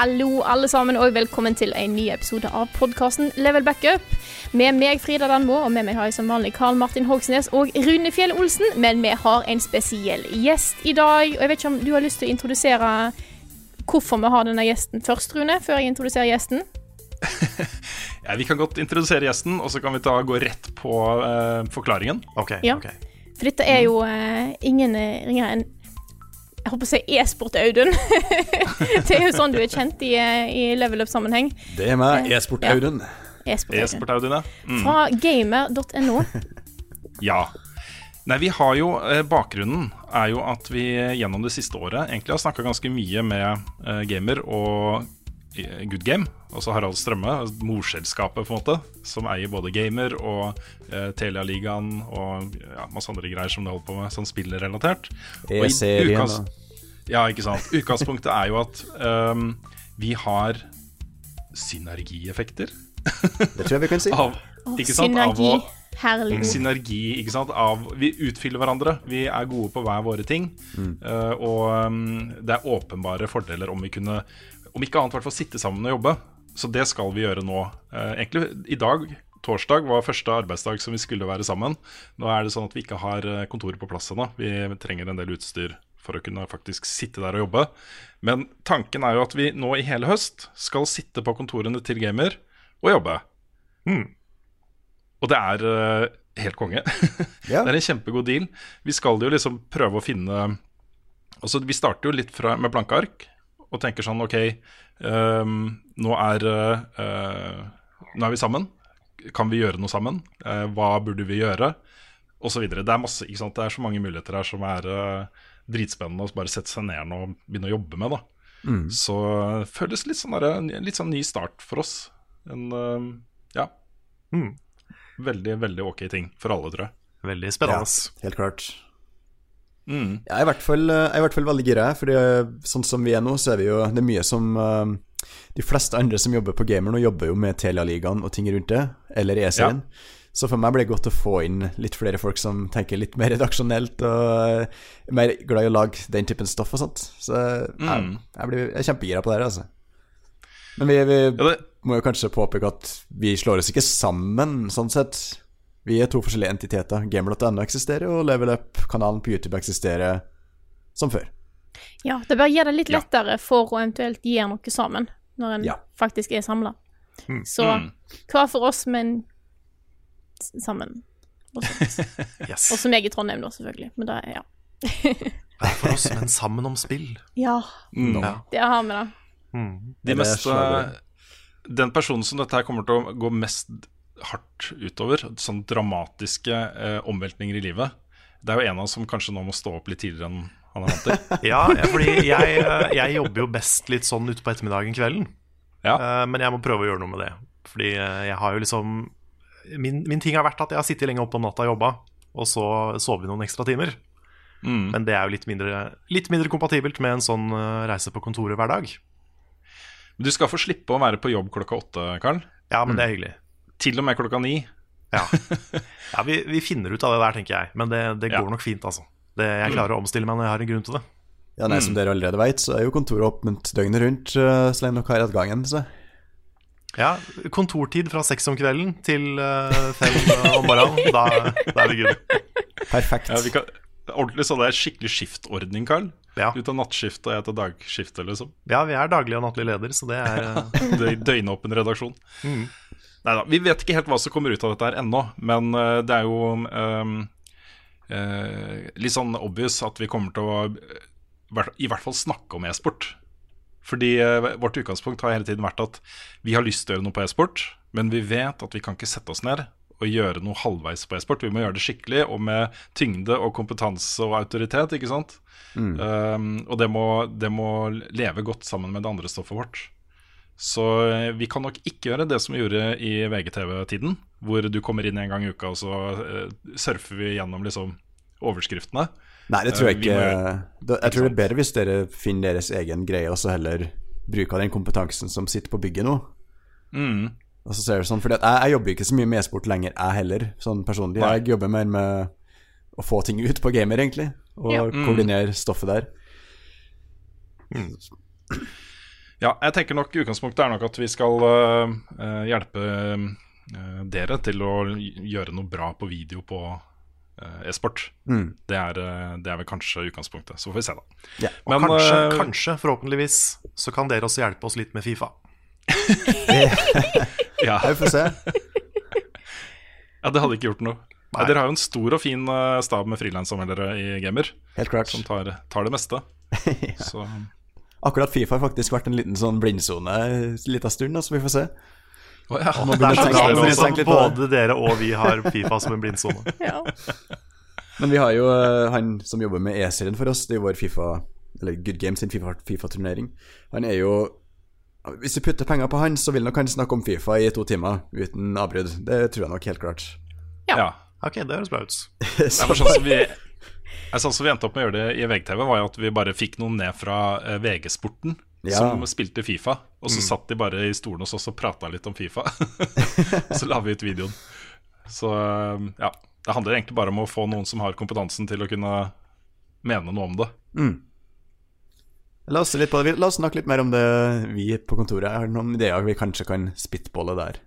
Hallo, alle sammen, og velkommen til en ny episode av podkasten Level Backup. Med meg, Frida Danmo, og med meg har jeg som vanlig Karl Martin Hogsnes og Rune Fjell Olsen. Men vi har en spesiell gjest i dag, og jeg vet ikke om du har lyst til å introdusere hvorfor vi har denne gjesten først, Rune, før jeg introduserer gjesten? Ja, vi kan godt introdusere gjesten, og så kan vi ta, gå rett på uh, forklaringen. Ok, Ja. ok. For dette er jo uh, ingen ringere enn jeg håper å si e-sport-Audun. det er jo sånn du er kjent i, eh, i level up-sammenheng. Det er meg, e-sport-Audun. E-sport-Audun. E-sport-Audun, ja. Mm. Fra gamer.no. ja. Nei, vi har jo eh, Bakgrunnen er jo at vi gjennom det siste året egentlig har snakka ganske mye med eh, gamer og eh, Good Game, altså Harald Strømme, morselskapet på en måte, som eier både gamer og eh, Telia-ligaen og ja, masse andre greier som de holder på med, sånn spillrelatert. E-serien utgangs- Ja, ikke sant. Utgangspunktet er jo at um, vi har synergieffekter Det tror jeg vi kan si. av ikke sant, av Synergi. å, Herlig. Synergi, ikke sant. Av, vi utfyller hverandre. Vi er gode på hver våre ting. Eh, og um, det er åpenbare fordeler om vi kunne, om ikke annet, i hvert fall sitte sammen og jobbe. Så det skal vi gjøre nå. Eh, egentlig i dag, torsdag, var første arbeidsdag som vi skulle være sammen. Nå er det sånn at vi ikke har eh, kontoret på plass ennå. Vi trenger en del utstyr for å kunne faktisk sitte der og jobbe. Men tanken er jo at vi nå i hele høst skal sitte på kontorene til Gamer og jobbe. Og det er uh, helt konge. yeah. Det er en kjempegod deal. Vi skal jo liksom prøve å finne Altså Vi starter jo litt fra, med blanke ark og tenker sånn OK, ehm, nå, er, eh, nå er vi sammen. Kan vi gjøre noe sammen? Eh, hva burde vi gjøre? Og så videre. Det er masse, ikke sant? Det er så mange muligheter her som er eh, dritspennende å bare sette seg ned nå og begynne å jobbe med. da Så det føles litt sånn, der, litt sånn ny start for oss. En ja. Mm. Veldig, veldig ok ting for alle, tror jeg. Veldig Ja, spennende. helt klart. Mm. Jeg er i hvert fall, jeg er i hvert fall veldig gira, for sånn som vi er nå, så er vi jo Det er mye som eh, De fleste andre som jobber på Gamer nå, jobber jo med Telia-ligaen og ting rundt det, eller E-serien. Så for meg blir det godt å få inn litt flere folk som tenker litt mer redaksjonelt og eh, er mer glad i å lage den typen stoff og sånt. Så jeg, Mm. jeg, blir, jeg er kjempegira på det her, altså. Men vi, vi Ja, det, må jo kanskje påpeke at vi slår oss ikke sammen, sånn sett. Vi er to forskjellige entiteter. Gamer.no eksisterer, og Level Up-kanalen på YouTube eksisterer som før. Ja, det bør gjøre det litt Ja. lettere for å eventuelt gjøre noe sammen, når en Ja. faktisk er samla. Så hva for oss, men sammen. Også, Yes. også meg i Trondheim, da, selvfølgelig. Men det er ja. Hver for oss, men sammen om spill. Ja, mm. Ja. det har vi, da. Mm. De Det mest, den personen som dette her kommer til å gå mest hardt utover, sånn dramatiske eh, omveltninger i livet, det er jo en av oss som kanskje nå må stå opp litt tidligere enn han er vant til. Ja, fordi jeg, eh, jeg jobber jo best litt sånn ute på ettermiddagen kvelden. Ja. Eh, Men jeg må prøve å gjøre noe med det. Fordi eh, jeg har jo liksom Min, min ting har vært at jeg har sittet lenge oppe om natta og jobba, og så sover vi noen ekstra timer. Mm. Men det er jo litt mindre, litt mindre kompatibelt med en sånn reise på kontoret hver dag. Du skal få slippe å være på jobb klokka åtte, Karl. Ja, men det er hyggelig. Til og med klokka ni. Ja, ja vi, vi finner ut av det der, tenker jeg. Men det, det Ja. går nok fint, altså. Det, jeg klarer å omstille meg når jeg har en grunn til det. Ja, nei, Som dere allerede vet, så er jo kontoret åpent døgnet rundt eh, så lenge dere har adgangen. Så. Ja, kontortid fra seks om kvelden til eh, fem eh, om morgenen. Da, da er det good. Perfekt. Ja, vi kan, ordentlig sånn er skikkelig skiftordning, Karl. Ja. Du tar nattskift, og jeg tar dagskift, liksom. ja, vi er daglig og nattlig leder, så det er Dø- Døgnåpen redaksjon. Mm. Neida, Vi vet ikke helt hva som kommer ut av dette her ennå, men eh, det er jo um, uh, litt sånn obvious at vi kommer til å eh, i hvert fall snakke om e-sport. Fordi uh, vårt utgangspunkt har hele tiden vært at vi har lyst til å gjøre noe på e-sport, men vi vet at vi kan ikke sette oss ned og gjøre noe halvveis på e-sport. Vi må gjøre det skikkelig og med tyngde og kompetanse og autoritet, ikke sant. Um, og det må, det må leve godt sammen med det andre stoffet vårt. Så eh, vi kan nok ikke gjøre det som vi gjorde i VGTV-tiden, hvor du kommer inn en gang i uka, og så uh, surfer vi gjennom liksom overskriftene. Nei, det tror jeg Eh, ikke. må Da, jeg tror det er bedre hvis dere finner deres egen greie, og så heller bruker den kompetansen som sitter på bygget nå. Mm. Og så ser du sånn, fordi at jeg, jeg jobber ikke så mye med e-sport lenger, jeg heller, sånn personlig. Nei. Jeg jobber mer med å få ting ut på gamer, egentlig, og Ja. Mm. koordinere stoffet der. Ja, jeg tenker nok utgangspunktet er nok at vi skal øh, hjelpe uh, dere til å gjøre noe bra på video på uh, e-sport. Mm. Det, er, det er vel kanskje utgangspunktet. Så får vi se, da. Ja. Og Men, kanskje, kanskje, forhåpentligvis, så kan dere også hjelpe oss litt med Fifa. ja, vi får se. ja, det hadde ikke gjort noe. Nei. Dere har jo en stor og fin stab med frilansanmeldere i Gamer, Helt klart. som tar, tar det meste. ja. Så Akkurat Fifa har faktisk vært en liten sånn blindsone en liten stund, så vi får se. Oh, ja. Må Det er så litt på det. både dere og vi har Fifa som en blindsone. Ja. Men vi har jo eh, han som jobber med E-serien for oss, det er jo vår Fifa Eller Good Games sin FIFA- Fifa-turnering. han er jo Hvis vi putter penger på han, så vil nok han snakke om Fifa i to timer uten avbrudd. Det tror jeg nok helt klart. ja. Ok, det høres bra ut. Nei, men sånn som vi Sånn som vi endte opp med å gjøre det i VGTV, var jo at vi bare fikk noen ned fra eh, VG-sporten Ja. som spilte Fifa. Og så satt de bare i stolen hos oss og prata litt om Fifa. og så la vi ut videoen. Så eh, ja. Det handler egentlig bare om å få noen som har kompetansen til å kunne mene noe om det. La oss, litt på det. La oss snakke litt mer om det vi på kontoret. Jeg har noen ideer vi kanskje kan spitballe der.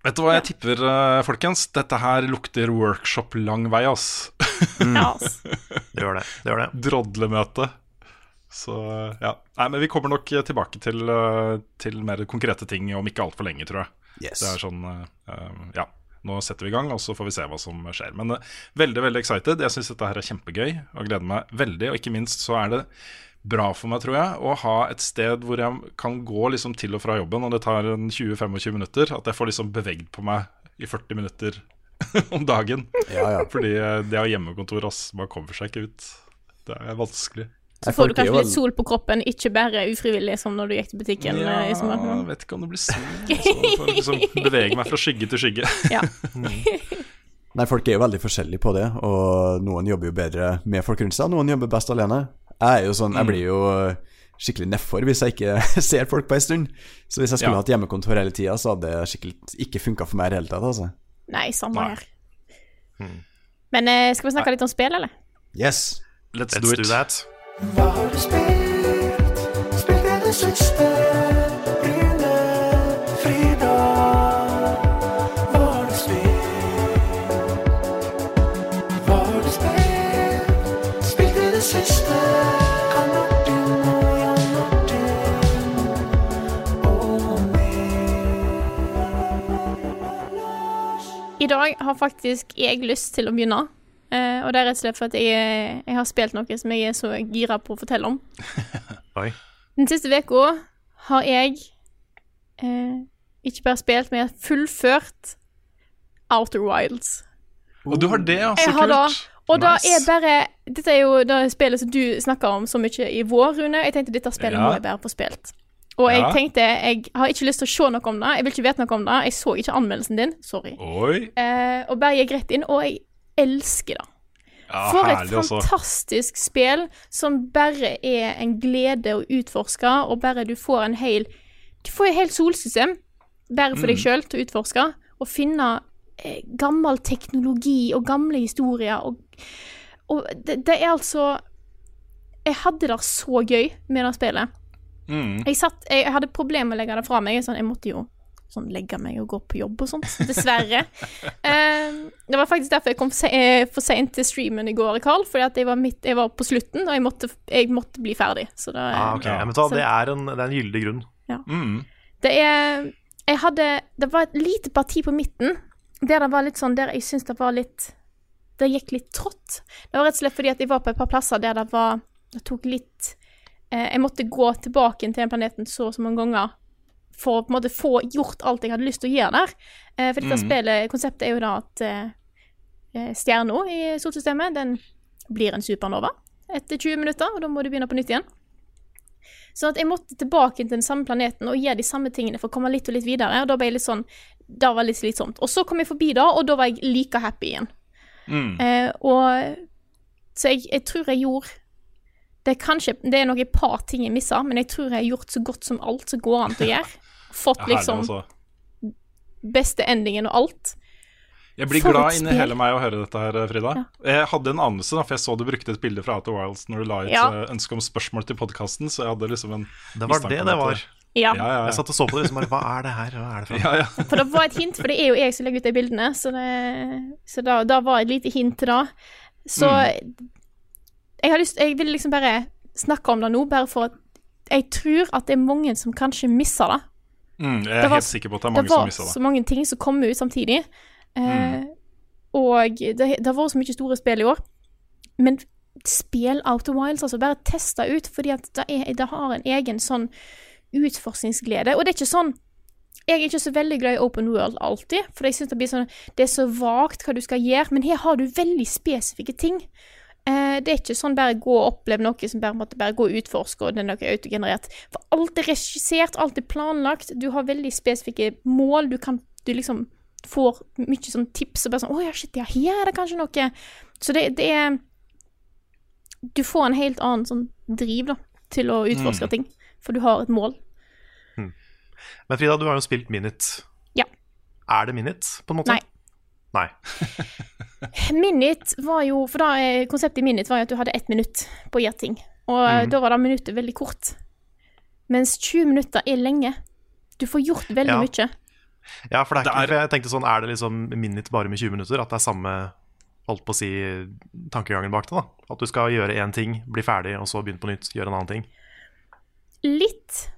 Vet du hva jeg tipper, eh, folkens? Dette her lukter workshop lang vei, ass. Ja, ass. Det gjør det. det, gjør det. Drodlemøte. Så ja. Nei, men vi kommer nok tilbake til, eh, til mer konkrete ting om ikke altfor lenge, tror jeg. Yes. Det er sånn eh, eh, Ja, nå setter vi i gang, og så får vi se hva som skjer. Men eh, veldig, veldig excited. Jeg syns dette her er kjempegøy og gleder meg veldig. Og ikke minst så er det bra for meg, tror jeg, å ha et sted hvor jeg kan gå liksom til og fra jobben, og det tar 20-25 minutter. At jeg får liksom bevegd på meg i 40 minutter om dagen. Ja, ja. Fordi eh, det å ha hjemmekontor, ass, man kommer seg ikke ut. Det er vanskelig. Så får du kanskje litt sol på kroppen, ikke bare ufrivillig som når du gikk til butikken. Ja, eh, i sommer. jeg vet ikke om det blir sol. Altså, for liksom bevege meg fra skygge til skygge. Ja. Nei, folk er jo veldig forskjellige på det, og noen jobber jo bedre med folk rundt seg, noen jobber best alene. Jeg er jo sånn, jeg blir jo skikkelig nedfor hvis jeg ikke ser folk på en stund. Så hvis jeg skulle Ja. hatt hjemmekontor hele tida, så hadde det skikkelig ikke funka for meg i det hele tatt, altså. Nei, samme Nei. her. Men eh, skal vi snakke litt om spill, eller? Yes. Let's, Let's do do it. that. Hva har du spilt? Dag har faktisk jeg lyst til å begynne. Uh, og det er rett og slett for at jeg, jeg har spilt noe som jeg er så gira på å fortelle om. Den siste uka har jeg uh, ikke bare spilt, men jeg har fullført Outer Wilds. Og du har det, ja. Så kult. da, og da er bare Dette er jo det spillet som du snakka om så mye i vår, Rune. Jeg tenkte dette spillet Ja. må jeg bare få spilt. Og jeg Ja. tenkte jeg har ikke lyst til å se noe om det. Jeg vil ikke vite noe om det. Jeg så ikke anmeldelsen din. Sorry. Eh, og bare gikk rett inn, og jeg elsker det. Ja, For et fantastisk også. spill som bare er en glede å utforske, og bare du får en hel Du får et helt solsystem bare for deg Mm. sjøl til å utforske, og finne eh, gammel teknologi og gamle historier, og, og det, det er altså Jeg hadde det så gøy med det spillet. Mm. Jeg, satt, jeg, jeg hadde problemer med å legge det fra meg. Sånn, jeg måtte jo sånn legge meg og gå på jobb og sånt. Dessverre. Eh, det var faktisk derfor jeg kom se eh, for seint til streamen i går, Carl. Fordi at jeg var, midt, jeg var på slutten, og jeg måtte, jeg måtte bli ferdig. Så da, Ah, okay. Ja. Ja, men ta, Så- det, er en, det er en gyldig grunn. Mm. Det er Jeg hadde Det var et lite parti på midten der det var litt sånn Der jeg syns det var litt det gikk litt trått. Det var rett og slett fordi at jeg var på et par plasser der det var Det tok litt Jeg måtte gå tilbake til den planeten så og så mange ganger for å på en måte få gjort alt jeg hadde lyst til å gjøre der. Eh, for dette mm. spillet, konseptet er jo da at eh, eh, stjerna i solsystemet, den blir en supernova etter 20 minutter, og da må du begynne på nytt igjen. Så at jeg måtte tilbake til den samme planeten og gjøre de samme tingene for å komme litt og litt videre. Og da ble jeg litt sånn Da var det litt slitsomt. Og så kom jeg forbi da, og da var jeg like happy igjen. Mm. Eh, og Så jeg, jeg tror jeg gjorde Det er kanskje Det er nok et par ting jeg missa, men jeg tror jeg har gjort så godt som alt som går an til å gjøre. Fått liksom beste endingen og alt. Jeg blir glad inni hele meg å høre dette her, Frida. Ja. Jeg hadde en anelse, da, for jeg så du brukte et bilde fra Outer Wilds når du la ut Ja. eh, ønske om spørsmål til podkasten, så jeg hadde liksom en Det var det det var. Ja. Ja, ja, ja. Jeg satt og så på det liksom bare Hva er det her? Hva er det for ja, ja. For det var et hint, for det er jo jeg som legger ut de bildene, så, det, så da, da var et lite hint til det. Så jeg har lyst Jeg vil liksom bare snakke om det nå, bare for at jeg tror at det er mange som kanskje misser det. Mm, jeg Det er var- helt sikker på at det er Det mange som misser det. det. var så mange ting som kom ut samtidig. Eh, Og det, det har vært så mye store spill i år. Men spill Out of Wilds, altså. Bare teste ut, fordi at det, er, det har en egen sånn utforskningsglede. Og det er ikke sånn Jeg er ikke så veldig glad i open world alltid, for jeg synes det blir sånn Det er så vagt hva du skal gjøre, men her har du veldig spesifikke ting. Eh, det er ikke sånn bare gå og oppleve noe som bare måtte bare gå og utforske, og det er noe autogenerert. For alt er regissert, alt er planlagt, du har veldig spesifikke mål, du kan Du liksom får mye sånn tips og bare sånn Å ja, shit, ja, her er det kanskje noe. Så det, det er Du får en helt annen sånn driv, da, til å utforske ting, for du har et mål. Men Frida, du har jo spilt Minute. Ja. Er det Minute, på en måte? Nei. Nei. Minute var jo For da, eh, konseptet i Minute var jo at du hadde ett minutt på å gjøre ting. Og mm. da var det minuttet veldig kort. Mens 20 minutter er lenge. Du får gjort veldig Ja. mye. Ja, for det er Det ikke er- Jeg tenkte sånn, er det liksom Minute bare med 20 minutter? At det er samme holdt på å si tankegangen bak det? da At du skal gjøre én ting, bli ferdig, og så begynne på nytt, gjøre en annen ting? Litt.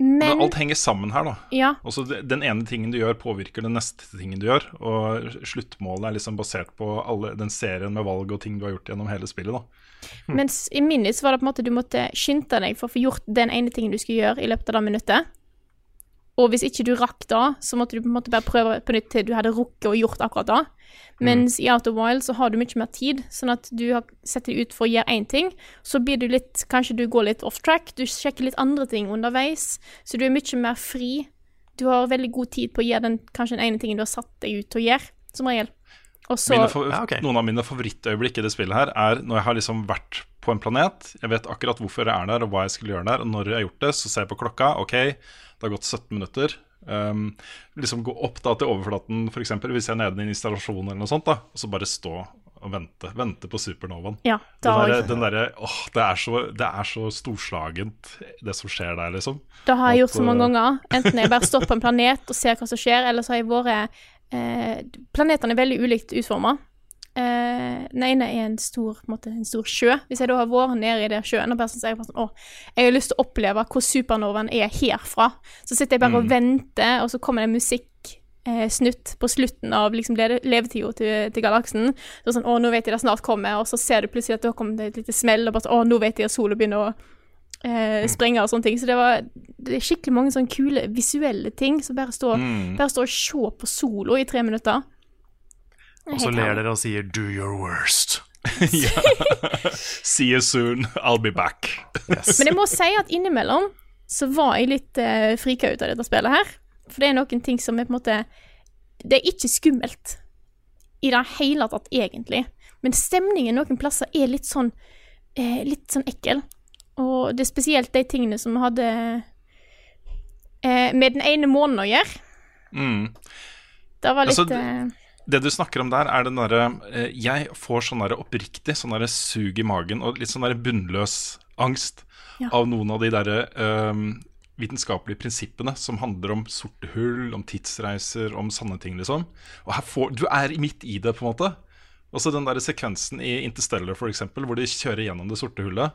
Men Men alt henger sammen her, da. Ja. Også den ene tingen du gjør, påvirker den neste tingen du gjør. Og sluttmålet er liksom basert på alle, den serien med valg og ting du har gjort gjennom hele spillet. da Mens i Minis var det på en måte du måtte skynde deg for å få gjort den ene tingen du skulle gjøre i løpet av det minuttet. Og hvis ikke du rakk da, så måtte du på en måte bare prøve på nytt til du hadde rukket og gjort akkurat da. Mens i Out of Wild så har du mye mer tid, sånn at du har sett deg ut for å gjøre én ting. Så blir du litt Kanskje du går litt off track, du sjekker litt andre ting underveis. Så du er mye mer fri. Du har veldig god tid på å gjøre den kanskje den ene tingen du har satt deg ut til å gjøre, som regel. Så Ja, okay. Noen av mine favorittøyeblikk i det spillet her er når jeg har liksom vært på en planet. Jeg vet akkurat hvorfor jeg er der, og hva jeg skulle gjøre der. Og når jeg har gjort det, så ser jeg på klokka. Ok, det har gått 17 minutter. Um, liksom gå opp da til overflaten, f.eks. hvis jeg er nede i en installasjon eller noe sånt. da Og så bare stå og vente. Vente på supernovaen. Ja, da den der, den der, Åh, det er, så, det er så storslagent, det som skjer der, liksom. Det har jeg gjort så mange eh, ganger. Enten jeg bare står på en planet og ser hva som skjer, eller så har jeg vært eh, Planetene er veldig ulikt utforma. Eh, den ene er en stor, på en, måte, en stor sjø. Hvis jeg da har vært nede i den sjøen og bare sånn, er jeg bare sånn Å, jeg har lyst til å oppleve hvor supernovaen er herfra. Så sitter jeg bare og venter, og så kommer det en musikksnutt på slutten av liksom leve, levetida til, til galaksen. Så sånn, å, nå vet jeg det snart kommer, og så ser du plutselig at da kommer det et lite smell, og bare sånn, å, nå vet jeg at sola begynner å eh, sprenge og sånne ting. Så det var det er skikkelig mange sånne kule visuelle ting som bare står, bare stå og se på solo i tre minutter. Og så ler dere og sier 'do your worst'. See you soon, I'll be back. Men jeg må si at innimellom så var jeg litt uh, frika ut av dette spillet her. For det er noen ting som er på en måte Det er ikke skummelt i det hele tatt, egentlig. Men stemningen noen plasser er litt sånn eh, Litt sånn ekkel. Og det er spesielt de tingene som hadde eh, med den ene måneden å gjøre. Mm. Det var litt Altså, det- du snakker om der, er den derre eh, Jeg får sånn derre oppriktig sånn derre sug i magen og litt sånn derre bunnløs angst Ja. av noen av de derre um, vitenskapelige prinsippene som handler om sorte hull, om tidsreiser, om sanne ting, liksom. Og her får Du er midt i det, på en måte. Også den der sekvensen i Interstellar, for eksempel, hvor de kjører gjennom det sorte hullet.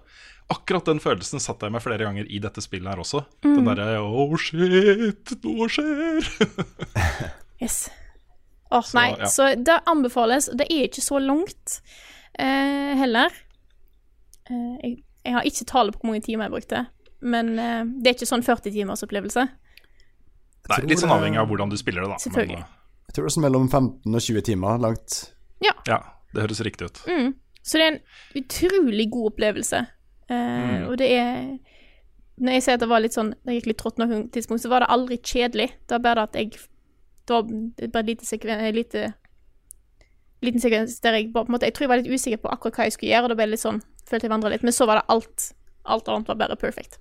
Akkurat den følelsen satt jeg meg flere ganger i dette spillet her også. Den derre Oh shit, noe skjer. Yes. Åh, Så, nei, ja. så det anbefales. Det er ikke så langt eh, heller. Eh, jeg, jeg har ikke tallet på hvor mange timer jeg brukte, men eh, det er ikke sånn 40 timers opplevelse. Nei, litt sånn avhengig av hvordan du spiller det, da. Selvfølgelig. Men, Jeg tror det er sånn mellom 15 og 20 timer langt. ja, ja det høres riktig ut. Mm. Så det er en utrolig god opplevelse. Eh, Og det er Når jeg sier at det var litt sånn Det gikk litt trått noen tidspunkt, så var det aldri kjedelig. Det var bare det at jeg Det var bare et lite sekven... Lite liten sekvens der jeg bare på en måte Jeg tror jeg var litt usikker på akkurat hva jeg skulle gjøre, det ble litt sånn Følte jeg vandra litt. Men så var det alt. Alt annet var bare perfect.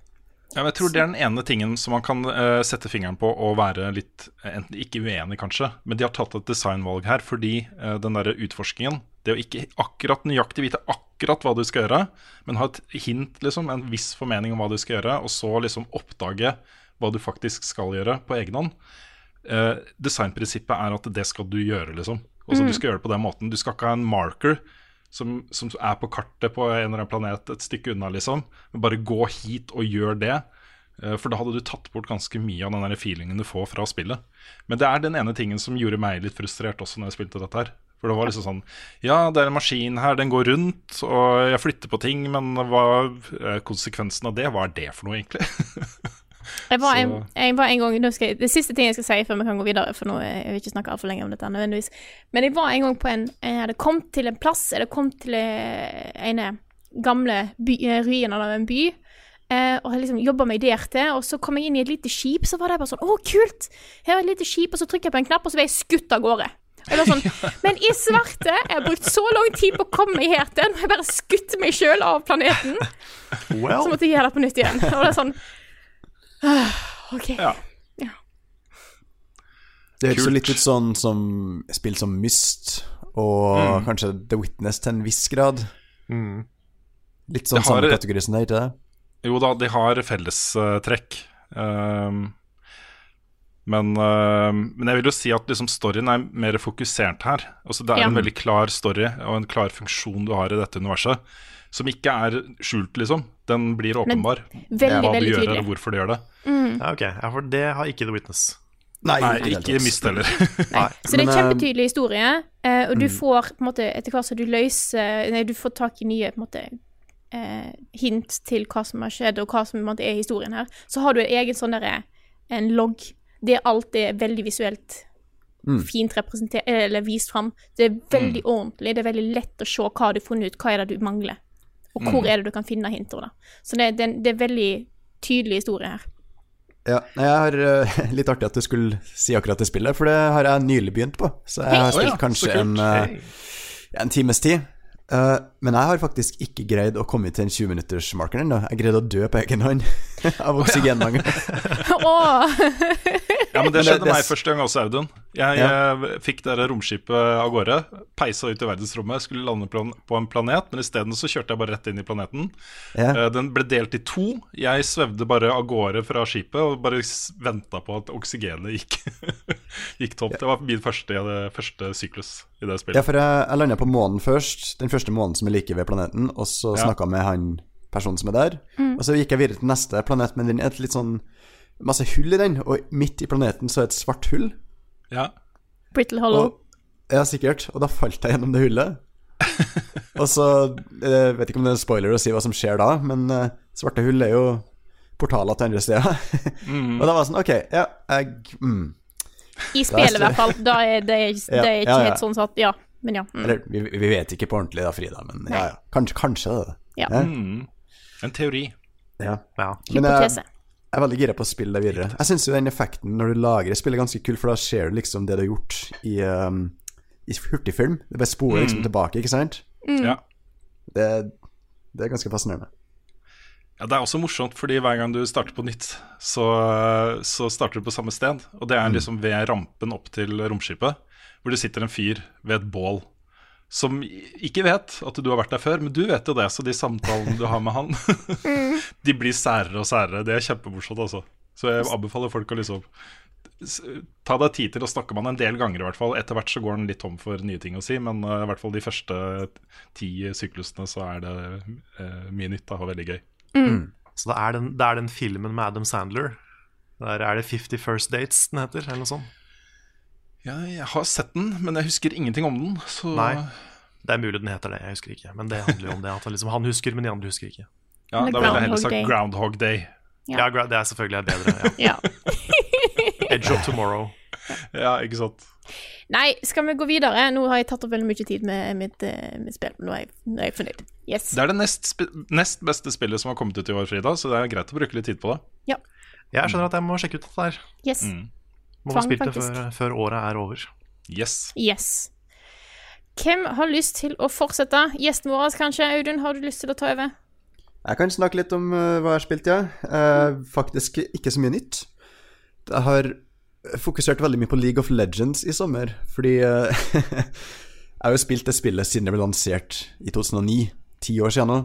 Ja, men jeg tror det er den ene tingen som man kan uh, sette fingeren på og være litt eh, enten ikke uenig, kanskje, men de har tatt et designvalg her fordi uh, den derre utforskingen Det å ikke akkurat nøyaktig vite akkurat hva du skal gjøre, men ha et hint, liksom, en viss formening om hva du skal gjøre, og så liksom oppdage hva du faktisk skal gjøre på egen hånd. Eh, designprinsippet er at det skal du gjøre, liksom. Også, mm. Du skal gjøre det på den måten. Du skal ikke ha en marker som, som er på kartet på en eller annen planet et stykke unna, liksom. Men bare gå hit og gjør det. Eh, For da hadde du tatt bort ganske mye av den der feelingen du får fra spillet. Men det er den ene tingen som gjorde meg litt frustrert også når jeg spilte dette her. For det var liksom sånn Ja, det er en maskin her, den går rundt, og jeg flytter på ting, men hva eh, konsekvensen av det? Hva er det for noe, egentlig? Jeg var, en, jeg var en gang jeg, Det siste ting jeg skal si før vi kan gå videre, for nå eh, jeg vil ikke snakke altfor lenge om dette nødvendigvis. Men jeg var en gang på en Jeg hadde kommet til en plass, eller kommet til en ene gamle by, eh, ruinen av en by. Uh, og jeg liksom jobba meg der til, og så kom jeg inn i et lite skip, så var det bare sånn Å, kult! Her er et lite skip, og så trykker jeg på en knapp, og så ble jeg skutt av gårde. Jeg var sånn, Men i svarte! Jeg har brukt så lang tid på å komme meg her til, nå har jeg bare skutt meg sjøl av planeten. Så måtte jeg gjøre det på nytt igjen. Og det er sånn OK. Ja. Det høres jo litt ut sånn som spill som Myst, og Mm. kanskje The Witness til en viss grad. mm. Litt sånn samme kategori som det, ikke det? Jo da, de har fellestrekk. Um, men, uh, men jeg vil jo si at liksom storyen er mer fokusert her. Altså Det er Ja. en veldig klar story og en klar funksjon du har i dette universet. Som ikke er skjult, liksom. Den blir åpenbar. Veldig, Hva du gjør, tydelig. eller hvorfor du gjør det. Ja, ok. Ja, for det har ikke The Witness. Nei, Nei, det ikke mist heller. Nei. Så det er Men, eh, kjempetydelig historie, eh, og du får på en måte etter hvert som du løser Nei, du får tak i nye på en måte eh, hint til hva som har skjedd, og hva som på en måte er historien her. Så har du en egen sånn derre en logg der alt er veldig visuelt fint representert eller vist fram. Det er veldig ordentlig, det er veldig lett å se hva du har funnet ut, hva er det du mangler, og hvor er det du kan finne hintene, da. Så det, det, det er veldig tydelig historie her. Ja, jeg har uh, Litt artig at du skulle si akkurat det spillet, for det har jeg nylig begynt på. Så jeg har spilt kanskje en, uh, en times tid. Uh, men jeg har faktisk ikke greid å komme til en 20-minuttersmarkeren ennå. Jeg greide å dø på egen hånd av oksygenmangel. Åh! Ja, men Det Men det- skjedde det- meg første gang også, Audun. Jeg Ja. jeg fikk det romskipet av gårde, peisa ut i verdensrommet, skulle lande på en planet, men isteden så kjørte jeg bare rett inn i planeten. Ja. Eh, Den ble delt i to. Jeg svevde bare av gårde fra skipet og bare venta på at oksygenet gikk, gikk tomt. Det var min første, første syklus i det spillet. Ja, for jeg, jeg landa på månen først, den første månen som er like ved planeten, og så Ja. snakka med han personen som er der. Og så gikk jeg videre til neste planet, men den er et litt sånn masse hull i den, og midt i planeten så er et svart hull. Ja. Brittle Hollow. Og, ja, sikkert. Og da falt jeg gjennom det hullet. og så Jeg vet ikke om det er en spoiler å si hva som skjer da, men eh, svarte hull er jo portaler til andre steder. og da var det sånn Ok, ja, jeg mm. I spillet, i hvert fall. Da er det, det er ikke ja, ja. helt sånn satt Ja, men ja. Mm. Eller vi, vi vet ikke på ordentlig da, Frida, men ja, ja. Kanskje, kanskje det. Ja. Mm. En teori. Ja. Ja. Men Hypotese. Jeg er veldig gira på å spille det videre. Jeg syns den effekten når du lagrer spillet, er ganske kul, for da ser du liksom det du har gjort i, um, i hurtigfilm. Det bare sporer liksom tilbake, ikke sant? Ja. Det, det er ganske fascinerende. Ja, Det er også morsomt, fordi hver gang du starter på nytt, så, så starter du på samme sted. Og det er liksom ved rampen opp til romskipet, hvor det sitter en fyr ved et bål. Som ikke vet at du har vært der før, men du vet jo det. Så de samtalene du har med han, de blir særere og særere. Det er kjempemorsomt, altså. Så jeg anbefaler folk å liksom Ta deg tid til å snakke med han en del ganger, i hvert fall. Etter hvert så går han litt tom for nye ting å si, men uh, i hvert fall de første ti syklusene så er det uh, mye nytt da, og veldig gøy. Så det er, den, det er den filmen med Adam Sandler. Der er det 50 First Dates den heter, eller noe sånt. Ja, jeg har sett den, men jeg husker ingenting om den. Så Nei. Det er mulig den heter det, jeg husker ikke. Men det handler jo om det at liksom, han husker, men de andre husker ikke. ja, da ville jeg heller sagt Day. Groundhog Day. Ja. Ja, det er selvfølgelig bedre. Ja. Ja. Edge of Tomorrow. Ja, ikke sant. Nei, skal vi gå videre? Nå har jeg tatt opp veldig mye tid med mitt, eh, mitt spill. Nå er jeg, nå er jeg fornøyd. Yes. Det er det nest, nest beste spillet som har kommet ut i år, Frida, så det er greit å bruke litt tid på det. Jeg skjønner at jeg må sjekke ut dette her. Yes. Mm. Må ha spilt det før, før året er over. Yes. Yes. Hvem har lyst til å fortsette? Gjesten vår, kanskje? Audun, har du lyst til å ta over? Jeg kan snakke litt om uh, hva jeg har spilt, ja. Eh, faktisk ikke så mye nytt. Jeg har fokusert veldig mye på League of Legends i sommer, fordi uh, Jeg har jo spilt det spillet siden det ble lansert i 2009, ti år siden nå.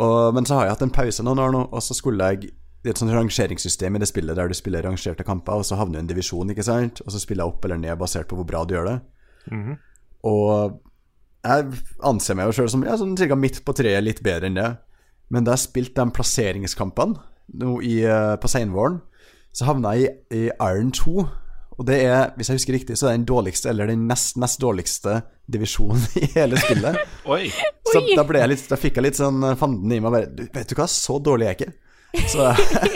Og, men så har jeg hatt en pause noen år nå, og så skulle jeg Det er et sånt rangeringssystem i det spillet der du spiller rangerte kamper, og så havner du i en divisjon, ikke sant, og så spiller jeg opp eller ned basert på hvor bra du gjør det. Og jeg anser meg jo sjøl som ja, sånn cirka midt på treet, litt bedre enn det. Men da jeg spilte de plasseringskampene nå i, eh, på seinvåren, så havna jeg i, i Iron 2. Og det er, hvis jeg husker riktig, så er det den dårligste, eller den nest, nest dårligste divisjonen i hele spillet. Oi! Så da, ble jeg litt, da fikk jeg litt sånn fanden i meg bare Vet du hva, så dårlig er jeg ikke. Så,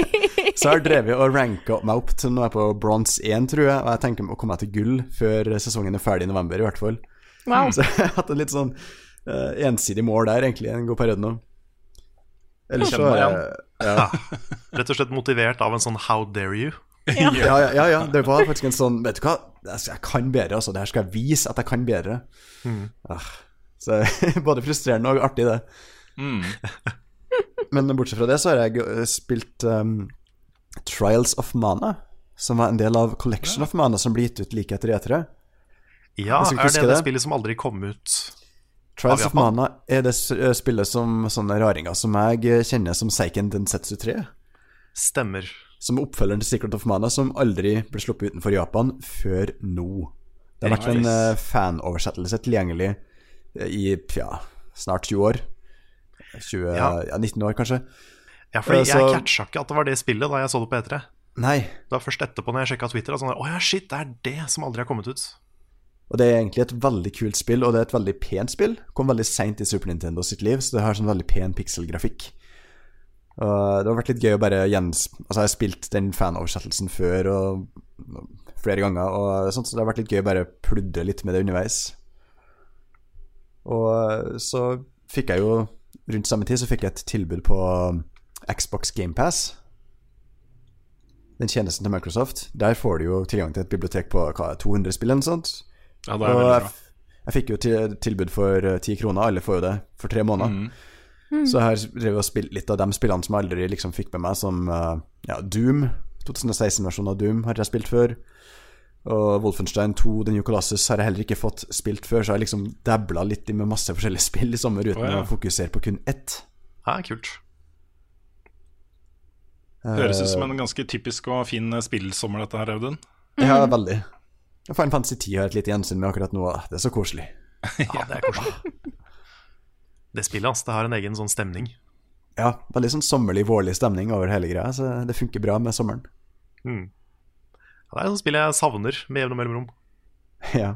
så jeg har drevet og ranka meg opp til nå er jeg på bronse 1, tror jeg. Og jeg tenker å komme meg til gull før sesongen er ferdig i november, i hvert fall. Wow. Så jeg har hatt en litt sånn uh, ensidig mål der, egentlig, en god periode nå. Eller så meg er ja. Rett og slett motivert av en sånn 'how dare you'. ja, ja, ja, ja. Det var faktisk en sånn Vet du hva, jeg jeg kan bedre, altså. Det her skal jeg vise at jeg kan bedre. Mm. så både frustrerende og artig, det. Mm. Men bortsett fra det, så har jeg spilt um, Trials of Mana, som var en del av Collection of Mana som ble gitt ut like etter E3. Ja, er det det det. spillet som aldri kom ut? Trials of Mana er det eh, spillet som sånne raringer som jeg kjenner som Seiken Densetsu 3. Stemmer. Som er oppfølgeren til Secret of Mana, som aldri ble sluppet utenfor Japan før nå. Det har vært en eh, fanoversettelse tilgjengelig eh, i ja, snart 20 år. 20, Ja. ja. 19 år, kanskje. Ja, fordi Eh, jeg så- catcha ikke at det var det spillet da jeg så det på E3. Nei. Det var først etterpå når jeg sjekka Twitter. Og sånn, Å ja, shit, det er det som aldri har kommet ut. Og det er egentlig et veldig kult spill, og det er et veldig pent spill. Kom veldig seint i Super Nintendo sitt liv, så det har sånn veldig pen pikselgrafikk. Og det har vært litt gøy å bare gjens... Altså, jeg har spilt den fanoversettelsen før og flere ganger, og sånt, så det har vært litt gøy å bare pludre litt med det underveis. Og så fikk jeg jo Rundt samme tid så fikk jeg et tilbud på Xbox GamePass. Den tjenesten til Microsoft. Der får du jo tilgang til et bibliotek på hva, 200 spill eller noe sånt. Ja, det er Og jeg, bra. jeg fikk jo til, tilbud for eh, ti kroner, alle får jo det, for tre måneder. Så her har jeg og spilt litt av de spillene som jeg aldri liksom fikk med meg, som eh, ja, Doom. 2016-versjonen av Doom har jeg spilt før. Og Wolfenstein 2, The New Colossus, har jeg heller ikke fått spilt før, så jeg har liksom dabla litt med masse forskjellige spill i sommer uten Å, ja. å fokusere på kun ett. Ja, kult. Høres ut som en ganske typisk og fin eh, spillsommer, dette her, Audun. Ja, veldig. Final Fantasy 10 har et lite gjensyn med akkurat nå. Det er så koselig. Ja, det er koselig. Det spillet hans, det har en egen sånn stemning. Ja, veldig sånn sommerlig, vårlig stemning over hele greia, så det funker bra med sommeren. Mm. Det er et sånt spill jeg savner med jevne mellomrom. Ja.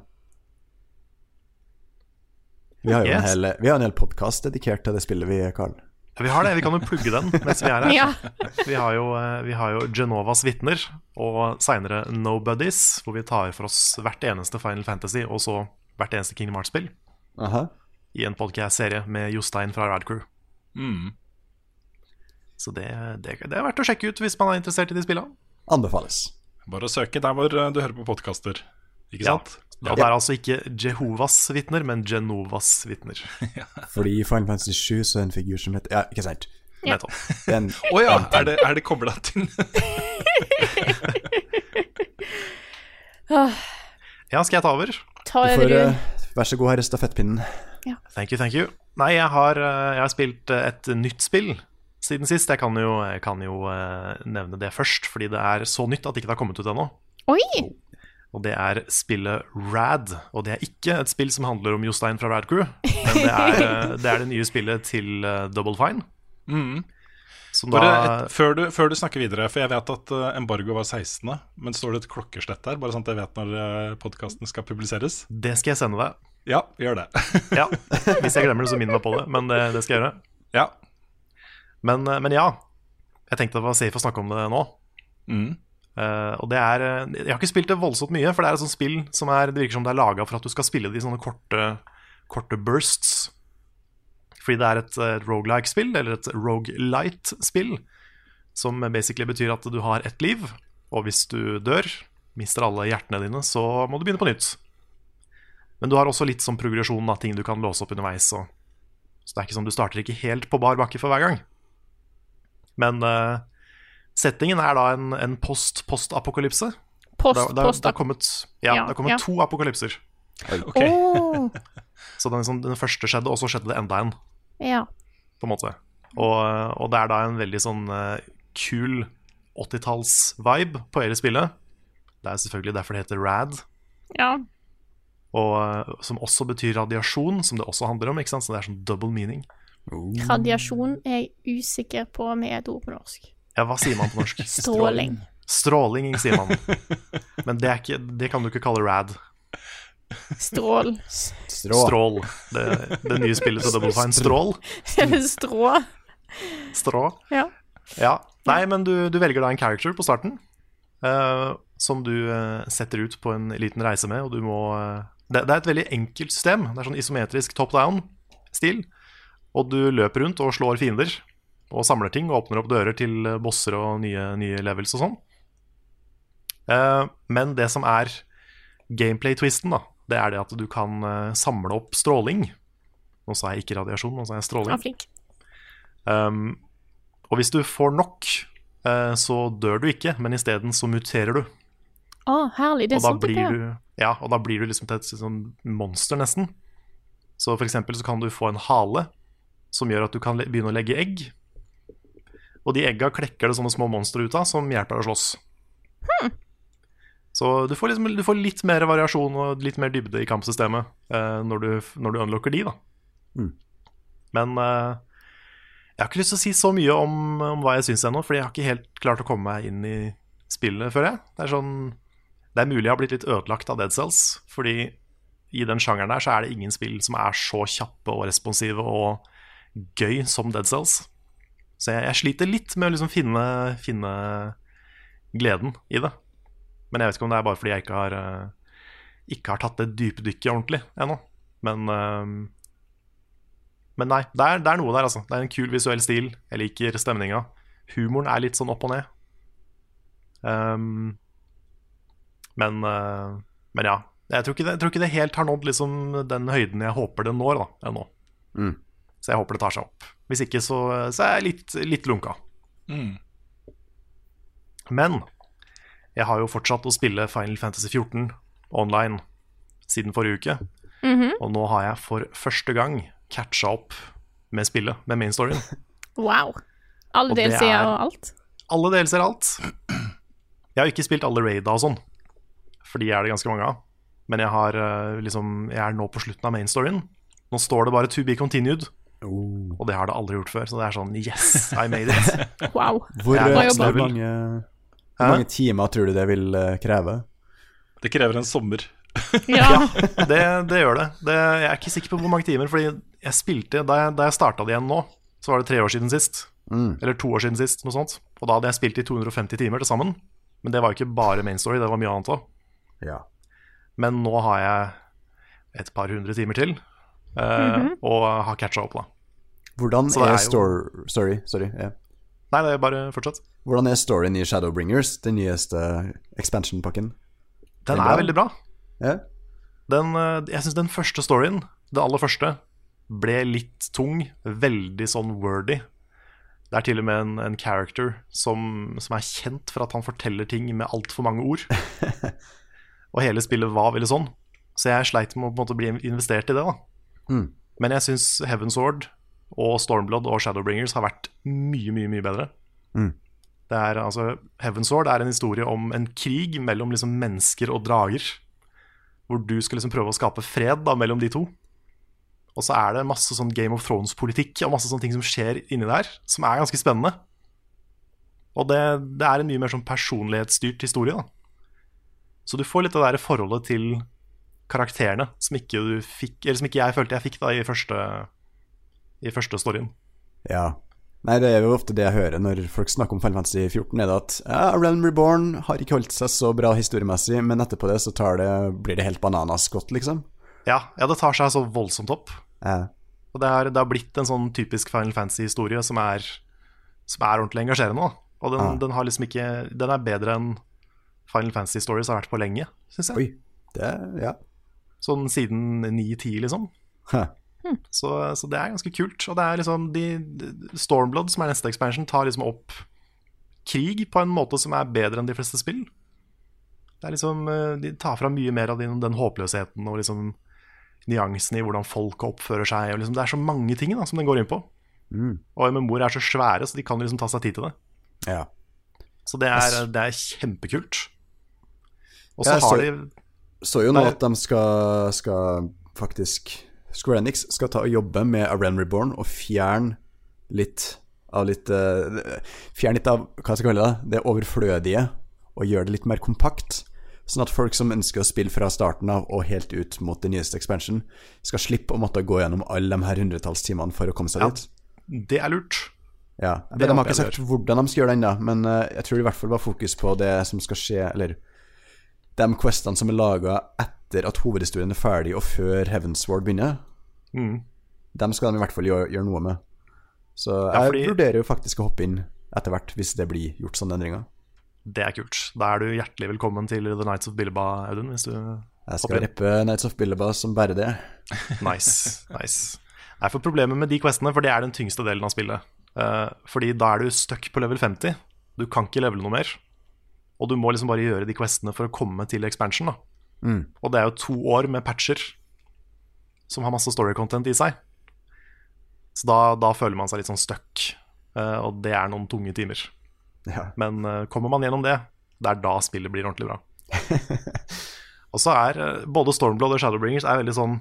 Vi har jo en Yes. hel, vi har en hel podkast dedikert til det spillet, vi, Karl. Ja, vi har det, vi kan jo plugge den mens vi er her. Ja. Vi har jo, eh, vi har jo Genovas vitner, og seinere Nobodies, hvor vi tar for oss hvert eneste Final Fantasy og så hvert eneste Kingdom Hearts-spill i en podcast-serie med Jostein fra Radcrew. Mm. Så det, det, det er verdt å sjekke ut hvis man er interessert i de spillene. Anbefales. Bare søke der hvor eh, du hører på podkaster. Ikke Ja. sant? Og det er altså ikke Jehovas vitner, men Genovas vitner. Fordi i Final Fantasy 7 så er en figur som heter Ja, ikke sant. Nettopp. Å oh, ja, er det, er det kobla til Ja, skal jeg ta over? Ta du over, får, du. eh, vær så god, her er stafettpinnen. Thank you, thank you. Nei, jeg har, eh, jeg har spilt et nytt spill siden sist. Jeg kan jo, jeg kan jo eh, nevne det først, fordi det er så nytt at det ikke har kommet ut ennå. Oi! Og det er spillet Rad. Og det er ikke et spill som handler om Jostein fra Rad Crew, men det er, eh, det er det nye spillet til eh, Double Fine. mm. Som da et, før, du, før du snakker videre, for jeg vet at embargo var 16., men står det et klokkeslett der? Bare sånn at jeg vet når podkasten skal publiseres? Det skal jeg sende deg. Ja, gjør det. Ja, Hvis jeg glemmer det, så minn meg på det. Men det, det skal jeg gjøre. ja. Men, eh, men ja, jeg tenkte det var safe å snakke om det nå. Mm. Uh, og det er eh, Jeg har ikke spilt det voldsomt mye, for det er et sånt spill som er, det virker som det er laga for at du skal spille det i sånne korte, korte bursts. Fordi det er et et rogelike-spill, eller et rogelight-spill, som basically betyr at du har ett liv, og hvis du dør, mister alle hjertene dine, så må du begynne på nytt. Men du har også litt sånn progresjon av ting du kan låse opp underveis. Så, så det er ikke sånn du starter ikke helt på bar bakke for hver gang. Men eh, settingen er da en, en post-post-apokalypse. Post, Det, det, post, det har kommet, ja, Ja, det har kommet ja. to apokalypser. Okay. Oh. Så den, den første skjedde, og så skjedde det enda en. ja. på en måte. Og, og det er da en veldig sånn eh, kul 80-talls-vibe på hele spillet. Det er selvfølgelig derfor det heter RAD, ja. og, eh, som også betyr radiasjon, som det også handler om. ikke sant? Så det er sånn double meaning. Radiasjon er jeg usikker på om er et ord på norsk. Ja, hva sier man på norsk? Stråling. Stråling, sier man. Men det, er ikke, det kan du ikke kalle RAD. Strål. Strå. Strål. Det, det nye spillet til Double Fine. Strål. Strå. Strå. Ja. Ja. Nei, men du, du velger da en character på starten uh, som du uh, setter ut på en liten reise med, og du må uh, det, det er et veldig enkelt system. Det er sånn isometrisk top down-stil. Og du løper rundt og slår fiender og samler ting og åpner opp dører til bosser og nye, nye levels og sånn. Eh, men det som er gameplay-twisten, da, det er det at du kan eh, samle opp stråling. Nå sa jeg ikke radiasjon, nå sa jeg stråling. Ja, flink. Um, og hvis du får nok, eh, så dør du ikke, men isteden så muterer du. Å, herlig. Det er sånn det er. Ja, og da blir du liksom til et sånn monster, nesten. Så for eksempel så kan du få en hale som gjør at du kan begynne å legge egg. Og de egga klekker det sånne små monstre ut av, som hjelper deg å slåss. Så du får, liksom, du får litt mer variasjon og litt mer dybde i kampsystemet eh, når, du, når du unlocker de, da. Mm. Men eh, jeg har ikke lyst til å si så mye om, om hva jeg syns ennå, fordi jeg har ikke helt klart å komme meg inn i spillet, før jeg. Det er sånn Det er mulig jeg har blitt litt ødelagt av Dead Cells, fordi i den sjangeren der så er det ingen spill som er så kjappe og responsive og gøy som Dead Cells. Så jeg, jeg sliter litt med å liksom finne, finne gleden i det. Men jeg vet ikke om det er bare fordi jeg ikke har, eh, ikke har tatt det dypdykket ordentlig ennå. Men, eh, men nei, det er, det er noe der, altså. Det er en kul visuell stil. Jeg liker stemninga. Humoren er litt sånn opp og ned. Um, men, eh, men ja. Jeg tror, det, jeg tror ikke det helt har nådd liksom den høyden jeg håper det når, ennå. Mm. Så jeg håper det tar seg opp. Hvis ikke, så, så er jeg litt, litt lunka. Mm. Men jeg har jo fortsatt å spille Final Fantasy 14 online siden forrige uke. Mhm. Og nå har jeg for første gang catcha opp med spillet, med main storyen. Wow. Alle Og det DLC-er er- og alt. Alle delsider og alt. Jeg har ikke spilt alle raida og sånn, for de er det ganske mange av. Men jeg, har, eh, liksom, jeg er nå på slutten av main storyen. Nå står det bare 'to be continued', Oh. og det har det aldri gjort før. Så det er sånn yes, I made it. Wow. Hvor, eh, hvor, mange, hvor mange timer tror du det vil eh, kreve? Det krever en sommer. Ja. Det, det gjør det. det. Jeg er ikke sikker på hvor mange timer, fordi jeg spilte Da jeg, da jeg starta det igjen nå, så var det tre år siden sist. Mm. Eller to år siden sist, noe sånt. Og da hadde jeg spilt i 250 timer til sammen. Men det var jo ikke bare main story, det var mye annet òg. Ja. Men nå har jeg et par hundre timer til, eh, og har catcha opp, da. Hvordan er, er jo- Sorry, sorry. yeah. Nei, det er bare fortsatt. Hvordan er storyen i Shadowbringers, den nyeste expansion-pakken? Den er bra. er veldig bra. Yeah. Den, eh, jeg syns den første storyen, det aller første, ble litt tung. Veldig sånn wordy. Det er til og med en, en character som, som er kjent for at han forteller ting med altfor mange ord. og hele spillet var veldig sånn. Så jeg sleit med å på en måte bli investert i det. da Mm. Men jeg syns Heaven Sword og Stormblood og Shadowbringers har vært mye, mye mye bedre. Mm. Det er altså Heaven Sword er en historie om en krig mellom liksom mennesker og drager. Hvor du skal liksom prøve å skape fred da mellom de to. Og så er det masse sånn Game of Thrones-politikk og masse sånne ting som skjer inni der, som er ganske spennende. Og det, det er en mye mer sånn personlighetsstyrt historie. da Så du får litt det der forholdet til karakterene som ikke, du fikk, eller som ikke jeg følte jeg fikk da i første, i første storyen. Ja. Nei, det er jo ofte det jeg hører når folk snakker om Final Fantasy 14, er det at ja, Realm Reborn har ikke holdt seg så bra historiemessig, men etterpå det så tar det, blir det helt bananas godt, liksom. Ja, ja, det tar seg så voldsomt opp. Ja. Og det, er, det har blitt en sånn typisk Final Fantasy-historie som, som er ordentlig engasjerende. da. Og den, Ja. den har liksom ikke Den er bedre enn Final Fantasy Stories har vært på lenge, syns jeg. Oi. Det Ja. Sånn siden 9-10, liksom. Hæ. Så, så det er ganske kult. Og det er liksom de, Stormblood, som er neste expansion, tar liksom opp krig på en måte som er bedre enn de fleste spill. Det er liksom eh, De tar fram mye mer av den, den håpløsheten og liksom nyansen i hvordan folk oppfører seg. Og liksom, det er så mange ting da, som den går inn på. Mm. Og MMO-er er så svære, så de kan liksom ta seg tid til det. Ja. Så det er, det er kjempekult. Og så har de Så jo nå at de skal, skal faktisk Square Enix skal ta og jobbe med A Realm Reborn og fjerne litt av litt uh, Fjerne litt av hva skal jeg kalle det, det overflødige, og gjøre det litt mer kompakt. Sånn at folk som ønsker å spille fra starten av og helt ut mot den nyeste expansion, skal slippe å måtte gå gjennom alle de her hundretalls timene for å komme seg Ja. dit. Det er lurt. Ja, Det De har ikke sagt hvordan de skal gjøre det ennå, men eh, jeg tror i hvert fall var fokus på det som skal skje, eller de questene som er laga etter at hovedhistorien er ferdig, og før Heavensward begynner. Mm. Dem skal de i hvert fall gjøre, gjøre noe med. Så Ja, jeg fordi- vurderer jo faktisk å hoppe inn etter hvert, hvis det blir gjort sånne endringer. Det er kult. Da er du hjertelig velkommen til The Nights of Billeba, Audun. Hvis du Jeg skal reppe Nights of Billeba som bare det. Nice. nice. Nei, for Problemet med de questene, for det er den tyngste delen av spillet Uh, Fordi da er du stuck på level 50. Du kan ikke levele noe mer. Og du må liksom bare gjøre de questene for å komme til expansion. da Mm. Og det er jo to år med patcher som har masse story content i seg. Så da, da føler man seg litt sånn stuck. uh, og det er noen tunge timer. Ja. Men uh, kommer man gjennom det, det er da spillet blir ordentlig bra. og så er eh, både Stormblood og Shadowbringers er veldig sånn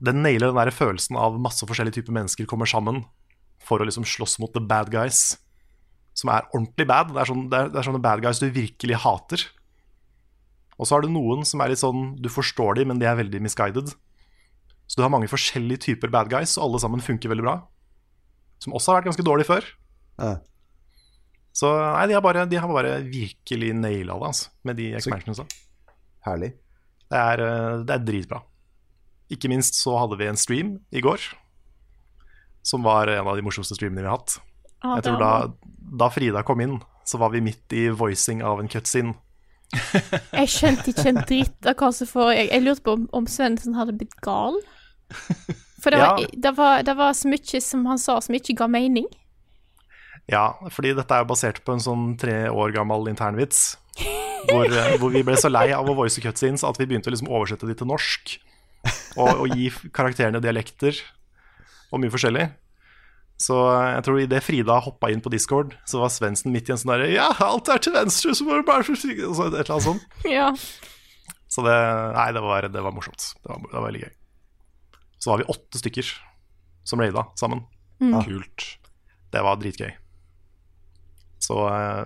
Den nailer den der følelsen av masse forskjellige typer mennesker kommer sammen for å liksom slåss mot the bad guys. Som er ordentlig bad. Det er, sånn, det, er, det er sånne bad guys du virkelig hater. Og så har du noen som er litt sånn Du forstår dem, men de er veldig misguided. Så du har mange forskjellige typer bad guys, og alle sammen funker veldig bra. Som også har vært ganske dårlig før. Ja. Så nei, de har bare, de har bare virkelig naila det, altså, med de expansionsa. Herlig. Det er, eh, det er dritbra. Ikke minst så hadde vi en stream i går, som var en av de morsomste streamene vi har hatt. Ah, Jeg tror da, da Frida kom inn, så var vi midt i voicing av en cutscene. Jeg skjønte ikke en dritt av hva som foregikk. Jeg lurte på om, om Svendsen hadde blitt gal. For det var, Ja. det, var, det var så mye som han sa som ikke ga mening. Ja, fordi dette er jo basert på en sånn tre år gammel internvits. Hvor, eh, hvor vi ble så lei av å voice cutscenes at vi begynte å liksom oversette de til norsk. Og, og gi karakterene dialekter og mye forskjellig. Så eh, jeg tror idet Frida hoppa inn på Discord, så var Svendsen midt i en sånn derre Ja, alt er til venstre, så må du bare forsikre Et eller annet sånt. Ja. Så det Nei, det var, det var morsomt. Det var, det var veldig gøy. Så var vi åtte stykker som raida sammen. Kult. Det var dritgøy. Så eh,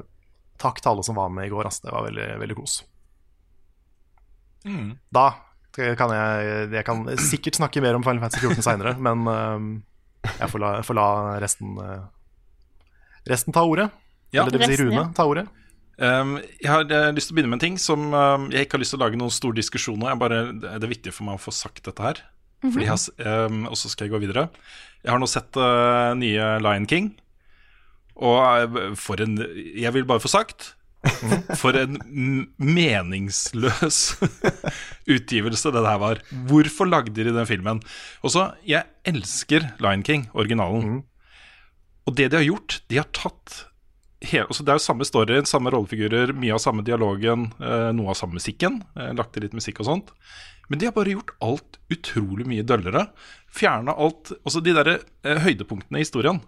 takk til alle som var med i går. Altså. Det var veldig, veldig kos. Mm. Da kan jeg Jeg kan sikkert snakke mer om Final Fantasy 14 seinere, men eh, jeg får la, jeg får la resten eh, Resten ta ordet. Ja. Eller det vil si Rune ja. ta ordet. Um, jeg har uh, lyst til å begynne med en ting som um, jeg ikke har lyst til å lage noen stor diskusjon av. Bare, det er viktig for meg å få sagt dette her. Fordi jeg har, um, og så skal jeg gå videre. Jeg har nå sett uh, nye Lion King. Og uh, for en Jeg vil bare få sagt For en meningsløs utgivelse det der var. Hvorfor lagde de den filmen? Og så, Jeg elsker Lion King, originalen. Og det de har gjort, de har tatt hele, altså Det er jo samme story, samme rollefigurer, mye av samme dialogen, eh, noe av samme musikken. Eh, lagt til litt musikk og sånt. Men de har bare gjort alt utrolig mye døllere. Fjerna alt Altså de derre eh, høydepunktene i historien.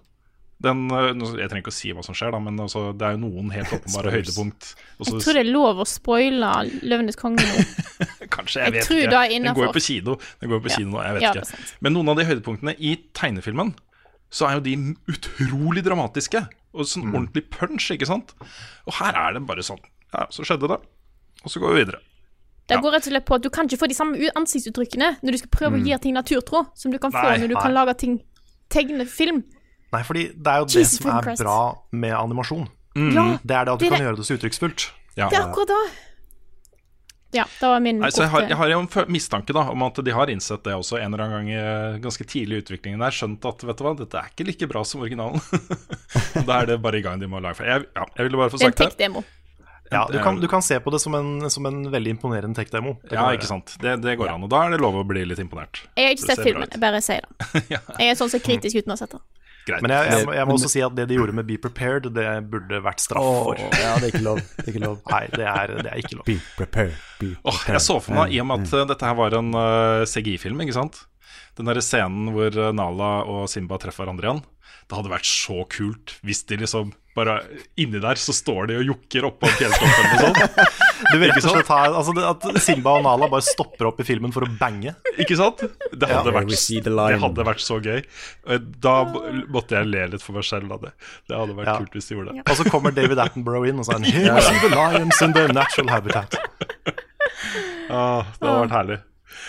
Den, eh, jeg trenger ikke å si hva som skjer, da, men altså, det er jo noen helt åpenbare høydepunkt. Også, Jeg tror det er lov å spoile 'Løvenes konge' nå. Kanskje, jeg, Jeg vet ikke. det Den går jo på kino, Den går på Ja. kino nå, jeg vet Ja, ikke. Men noen av de høydepunktene i tegnefilmen, så er jo de utrolig dramatiske. Og sånn ordentlig punch, ikke sant. Og her er det bare sånn. Ja, så skjedde det. Og så går vi videre. Det går rett og slett på at du kan ikke få de samme ansiktsuttrykkene når du skal prøve å gi ting naturtro, som du kan få Nei, når du nei. kan lage ting tegnefilm. Nei, fordi det er jo det som er Christ. bra med animasjon. Ja, Det er det at du Det kan det- gjøre det så uttrykksfullt. Ja. det er akkurat da. Ja, det var min Nei, så jeg har, jeg har jo en mistanke da om at de har innsett det også en eller annen gang i, ganske tidlig i utviklingen der. Skjønt at vet du hva, dette er ikke like bra som originalen. da er det bare i gang de må lage for. Jeg, ja, jeg ville bare få Det en sagt det. tech-demo. Ja, du kan, du kan se på det som en, som en veldig imponerende tech-demo. Det Ja, ikke sant. Det, det går an. Og da er det lov å bli litt imponert. Jeg har ikke sett filmen, jeg bare sier det. Jeg er sånn som kritisk uten å ha sett den. Greit. Men jeg, jeg, jeg må også si at det de gjorde med Be Prepared, det burde vært straff for. ja, det er ikke lov. Det er ikke lov. Nei, det er, det er ikke lov. Be prepared. Be Åh, prepared. jeg så for meg, i og med at uh, dette her var en uh, CGI-film, ikke sant Den der scenen hvor uh, Nala og Simba treffer hverandre igjen. Det hadde vært så kult hvis de liksom bare Inni der så står de og jokker oppå fjelltoppen og sånn. Du vil rett og slett ha altså, At Simba og Nala bare stopper opp i filmen for å bange. Ikke sant? Det hadde, Ja, vært, det hadde vært så gøy. Uh, Da måtte jeg le litt for meg selv av det. Det hadde vært Ja. kult hvis de gjorde det. Og så kommer David Attenborough inn og sier Here yeah. see the lions in their natural habitat. Ah, det hadde vært herlig.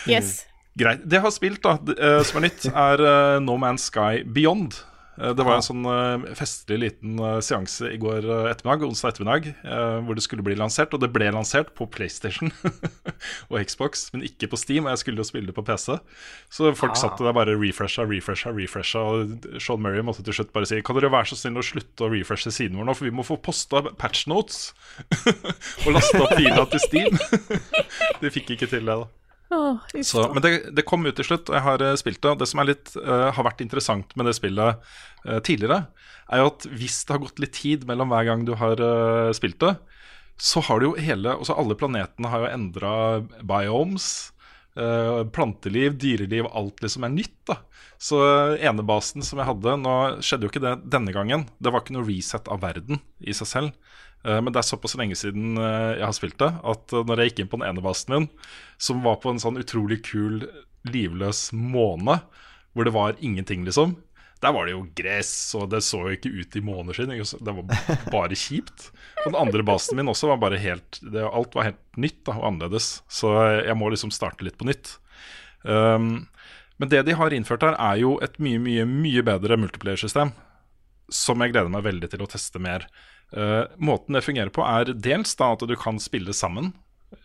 Yes. Greit. Det jeg har spilt, da, eh, som er nytt, er eh, No Man's Sky Beyond. Eh, det var en sånn eh, festlig liten eh, seanse i går ettermiddag, onsdag ettermiddag, hvor det skulle bli lansert. Og det ble lansert på PlayStation og Xbox, men ikke på Steam. Og jeg skulle jo spille det på PC. Så folk satt der bare refresha, refresha, refresha. Og Sean Murray måtte til slutt bare si Kan dere være så snill å slutte å refreshe siden vår nå, for vi må få posta patch notes og lasta opp fila til Steam. De fikk ikke til det, da. Uff Så, men det, det kom ut til slutt, og jeg har eh, spilt det. Og det som er litt, uh, har vært interessant med det spillet uh, tidligere, er jo at hvis det har gått litt tid mellom hver gang du har uh, spilt det, så har du jo hele også Alle planetene har jo endra biomes. planteliv, dyreliv, alt liksom er nytt. da Så enebasen som jeg hadde Nå skjedde jo ikke det denne gangen. Det var ikke noe reset av verden i seg selv. Eh, Men det er såpass lenge siden eh, jeg har spilt det, at eh, når jeg gikk inn på den ene basen min, som var på en sånn utrolig kul, livløs måne, hvor det var ingenting, liksom Der var det jo gress, og det så jo ikke ut i måneder siden. Det var bare kjipt. Og den andre basen min også var bare helt det, Alt var helt nytt da, og annerledes. Så jeg må liksom starte litt på nytt. Um, men det de har innført her, er jo et mye, mye, mye bedre multiplayer-system. Som jeg gleder meg veldig til å teste mer. Eh, måten det fungerer på, er dels da at du kan spille sammen.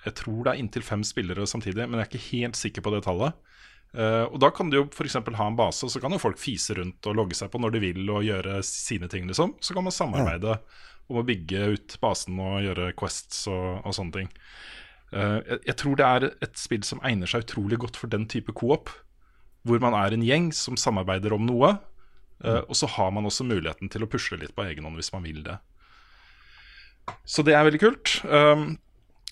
Jeg tror det er inntil fem spillere samtidig, men jeg er ikke helt sikker på det tallet. Uh, og Da kan du jo f.eks. ha en base, og så kan jo folk fise rundt og logge seg på når de vil og gjøre sine ting, liksom. Så kan man samarbeide om å bygge ut basen og gjøre quests og, og sånne ting. Uh, jeg, jeg tror det er et spill som egner seg utrolig godt for den type co-op. Hvor man er en gjeng som samarbeider om noe. eh, og så har man også muligheten til å pusle litt på egen hånd hvis man vil det. Så det er veldig kult. Um,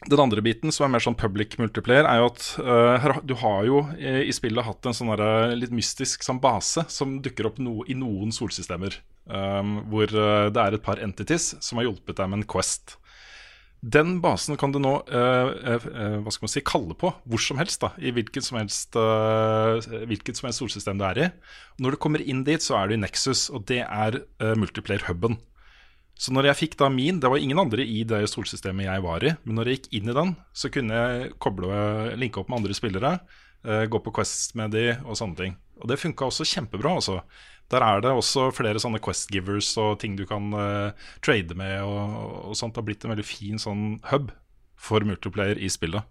den andre biten, som er mer sånn public multiplayer, er jo at uh, du har jo i, i spillet hatt en sånn derre litt mystisk sånn base som dukker opp no, i noen solsystemer. Um, hvor uh, det er et par entities som har hjulpet deg med en Quest. Den basen kan du nå uh, hva skal man si, kalle på hvor som helst. da I hvilket som helst, hvilket som helst solsystem du er i. Når du kommer inn dit, så er du i Nexus, og det er multiplayer-huben. Så når jeg fikk da min, det var ingen andre i det solsystemet jeg var i, men når jeg gikk inn i den, så kunne jeg koble, linke opp med andre spillere, uh, gå på Quest med de og sånne ting. Og det funka også kjempebra, altså. Der er det også flere sånne Quest-givers og ting du kan uh, trade med og, og sånt. Det har blitt en veldig fin sånn hub for multiplayer i spillet.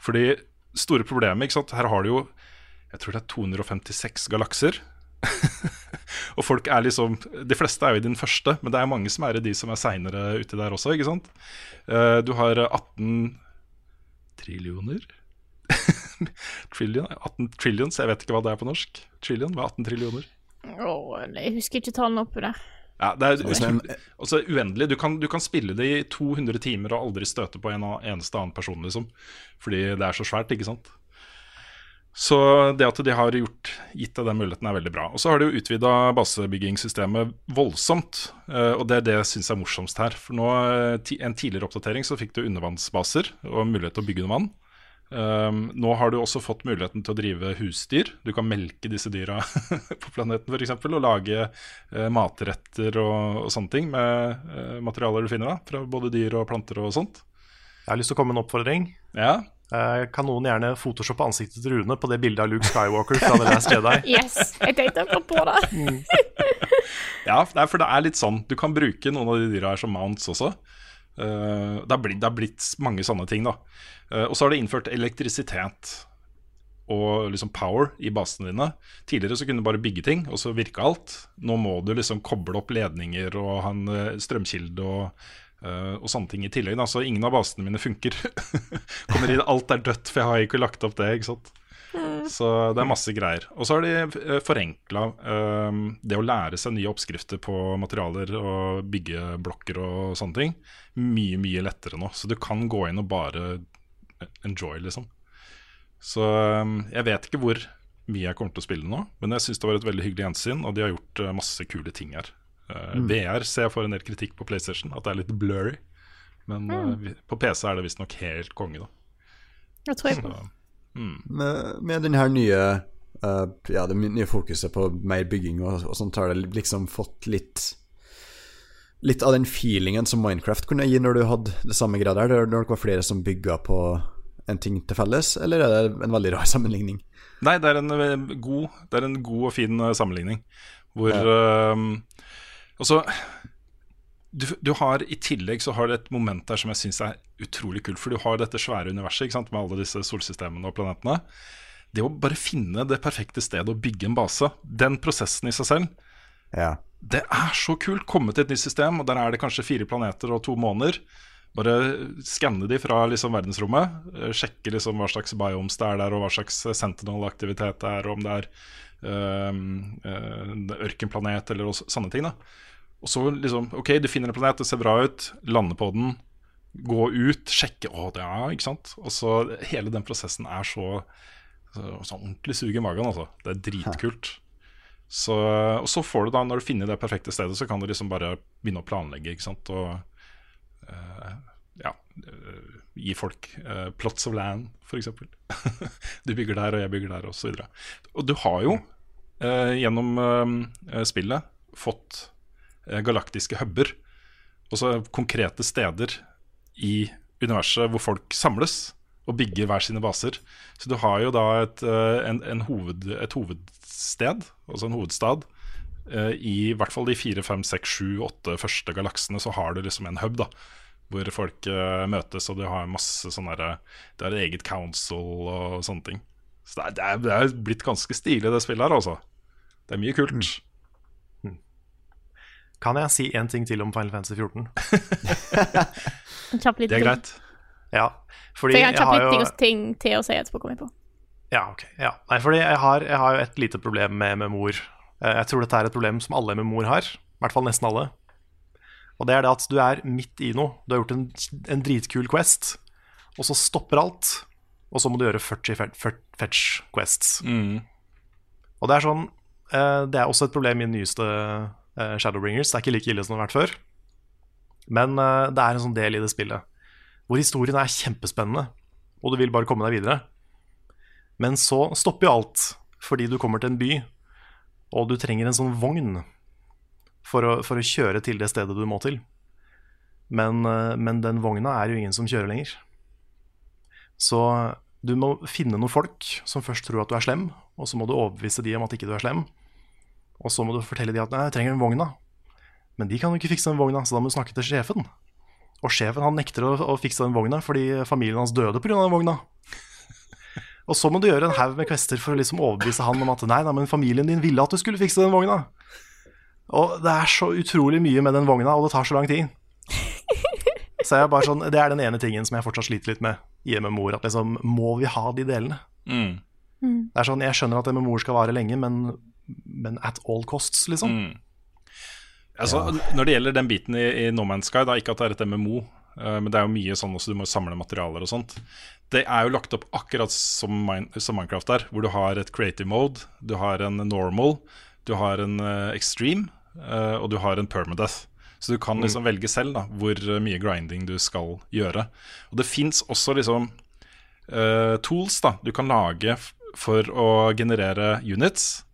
Fordi store problemet, ikke sant, her har du jo jeg tror det er 256 galakser. og folk er liksom De fleste er jo i den første, men det er mange som er i de som er seinere uti der også, ikke sant. Eh, du har 18 trillioner Trillion? 18 trillions, jeg vet ikke hva det er på norsk. Trillion? Hva er 18 trillioner? Åh, jeg husker ikke tallene oppi der. Ja, det er altså, uendelig. Du kan, du kan spille det i 200 timer og aldri støte på en eneste annen person, liksom. Fordi det er så svært, ikke sant. Så det at de har gjort, gitt deg den muligheten, er veldig bra. Og så har de jo utvida basebyggingssystemet voldsomt. eh, Og det er det jeg syns er morsomst her. For nå, eh, en tidligere oppdatering så fikk du undervannsbaser og mulighet til å bygge under vann. Um, nå har du også fått muligheten til å drive husdyr. Du kan melke disse dyra på planeten f.eks. og lage uh, matretter og, og, sånne ting med uh, materialer du finner da, fra både dyr og planter og sånt. Jeg har lyst til å komme med en oppfordring. Ja. Uh, kan noen gjerne photoshoppe ansiktet til Rune på det bildet av Luke Skywalker fra The Last Jedi? Yes, jeg tenkte akkurat på det. ja, for det er litt sånn. Du kan bruke noen av de dyra her som mounts også. Uh, det, har blitt, det, har blitt, mange sånne ting, da. Uh, og så har de innført elektrisitet og liksom power i basene dine. Tidligere så kunne du bare bygge ting, og så virka alt. Nå må du liksom koble opp ledninger og ha en strømkilde og, og, sånne ting i tillegg. Da. Så ingen av basene mine funker. Kommer inn, alt er dødt, for jeg har ikke lagt opp det. ikke sant? Så det er masse greier. Og så har de forenkla uh, det å lære seg nye oppskrifter på materialer og byggeblokker og sånne ting. Mye, mye lettere nå. Så du kan gå inn og bare enjoy, liksom. Så um, jeg vet ikke hvor mye jeg kommer til å spille nå, men jeg syns det var et veldig hyggelig gjensyn, og de har gjort uh, masse kule ting her. Uh, mm. VR ser jeg får en del kritikk på PlayStation, at det er litt blurry. Men uh, på PC er det visstnok helt konge, da. Det tror jeg på. Mm. Med, med den her nye uh, Ja, det nye fokuset på mer bygging og, og sånt, har det liksom fått litt Litt av den feelingen som Minecraft kunne gi når du hadde det samme greia der, når det var flere som bygga på en ting til felles, eller er det en veldig rar sammenligning? Nei, det er en god, det er en god og fin eh, sammenligning. Hvor ja. uh, Og så du, du, har I tillegg så har det et moment der som jeg syns er utrolig kult. For du har dette svære universet ikke sant, med alle disse solsystemene og planetene. Det å bare finne det perfekte stedet å bygge en base, den prosessen i seg selv, ja. det er så kult. Komme til et nytt system, og der er det kanskje fire planeter og to måneder. Bare skanne de fra liksom verdensrommet. Eh, sjekke liksom hva slags biomes det er der, og hva slags sentinel-aktivitet det er, og om det er ørkenplanet eller sånne ting. da og så liksom OK, du finner en planet, det ser bra ut, lande på den, gå ut, sjekke Å, det er ikke sant? Og så hele den prosessen er så, så, så ordentlig sug i magen, altså. Det er dritkult. Så, og så får du da, når du finner det perfekte stedet, så kan du liksom bare begynne å planlegge, ikke sant. Og uh, ja gi folk uh, plots of land, f.eks. du bygger der, og jeg bygger der, osv. Og, og du har jo gjennom spillet fått galaktiske huber. altså konkrete steder i universet hvor folk samles og bygger hver sine baser. Så du har jo da et, en, en hoved, et hovedsted, altså en hovedstad. I hvert fall de fire, fem, seks, sju, åtte første galaksene så har du liksom en hub. da Hvor folk møtes, og du har masse sånn derre Det er eget council og sånne ting. Så det er, det er, blitt ganske stilig, det spillet her, altså. Det er mye kult. Mm. Kan jeg si én ting til om Final Fantasy 14? det er greit. Ja, fordi For jeg har en kjapp litt ting til å si etterpå, kom jeg på. Ja, ok. Ja. Nei, fordi jeg har, jeg har, jo et lite problem med memor. Eh, jeg tror dette er et problem som alle memor har. I hvert fall nesten alle. Og det er det at du er midt i noe. Du har gjort en, en dritkul quest, og så stopper alt. Og så må du gjøre 40 fetch quests. Mm. Og det er sånn eh, Det er også et problem i den nyeste uh, Shadowbringers. Det er ikke like ille som det har vært før. Men uh, det er en sånn del i det spillet hvor historien er kjempespennende, og du vil bare komme deg videre. Men så stopper jo alt fordi du kommer til en by, og du trenger en sånn vogn for å, for å kjøre til det stedet du må til. Men, uh, men den vogna er jo ingen som kjører lenger. Så du må finne noen folk som først tror at du er slem, og så må du overbevise de om at ikke du er slem. Og så må du fortelle de at 'nei, jeg trenger en vogn, da. Men de kan jo ikke fikse den vogna, så da må du snakke til sjefen. Og sjefen han nekter å, å fikse den vogna fordi familien hans døde pga. den vogna. Og så må du gjøre en haug med kvester for å liksom overbevise han om at nei, nei, men familien din ville at du skulle fikse den vogna. Og det er så utrolig mye med den vogna, og det tar så lang tid. Så jeg bare sånn, Det er den ene tingen som jeg fortsatt sliter litt med i MMO-er. At liksom, må vi ha de delene? Mm. Mm. Det er sånn, Jeg skjønner at MMO-er skal vare lenge, men men at all costs, liksom. Mm. Altså, ja. Når det gjelder den biten i, i No Man's Sky, da, ikke at det er et MMO, uh, eh, men det er jo mye sånn også du må samle materialer og sånt. Det er jo lagt opp akkurat som, som Minecraft er, hvor du har et creative mode, du har en normal, du har en uh, extreme, og du har en permadeath. Så du kan mm. liksom mm. velge selv da, hvor mye grinding du skal gjøre. Og det fins også liksom uh, tools da du kan lage for å generere units.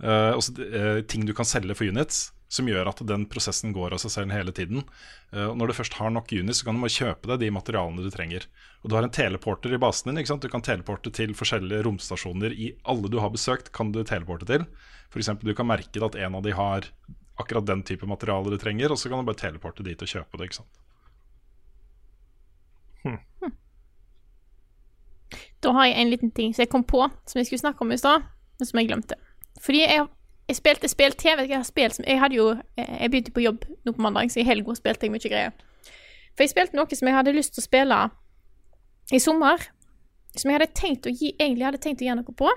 Uh, også uh, ting du kan selge for units, som gjør at den prosessen går av seg selv hele tiden. Uh, når du først har nok units, så kan du bare kjøpe deg de materialene du trenger. Og du har en teleporter i basen din. Du kan teleporte til forskjellige romstasjoner i alle du har besøkt. kan du teleporte til. F.eks. du kan merke at en av de har akkurat den type materiale du trenger, og så kan du bare teleporte dit og kjøpe det. ikke sant? Da har jeg en liten ting som jeg kom på, som jeg skulle snakke om i stad, men som jeg glemte. Fordi jeg, jeg spilte spill til, vet du jeg har spilt Jeg hadde jo eh, Jeg begynte på jobb nå på mandag, så i helga spilte jeg mye greier. For jeg spilte noe som jeg hadde lyst til å spille i sommer, som jeg hadde tenkt å gi Egentlig hadde tenkt å gjøre noe på.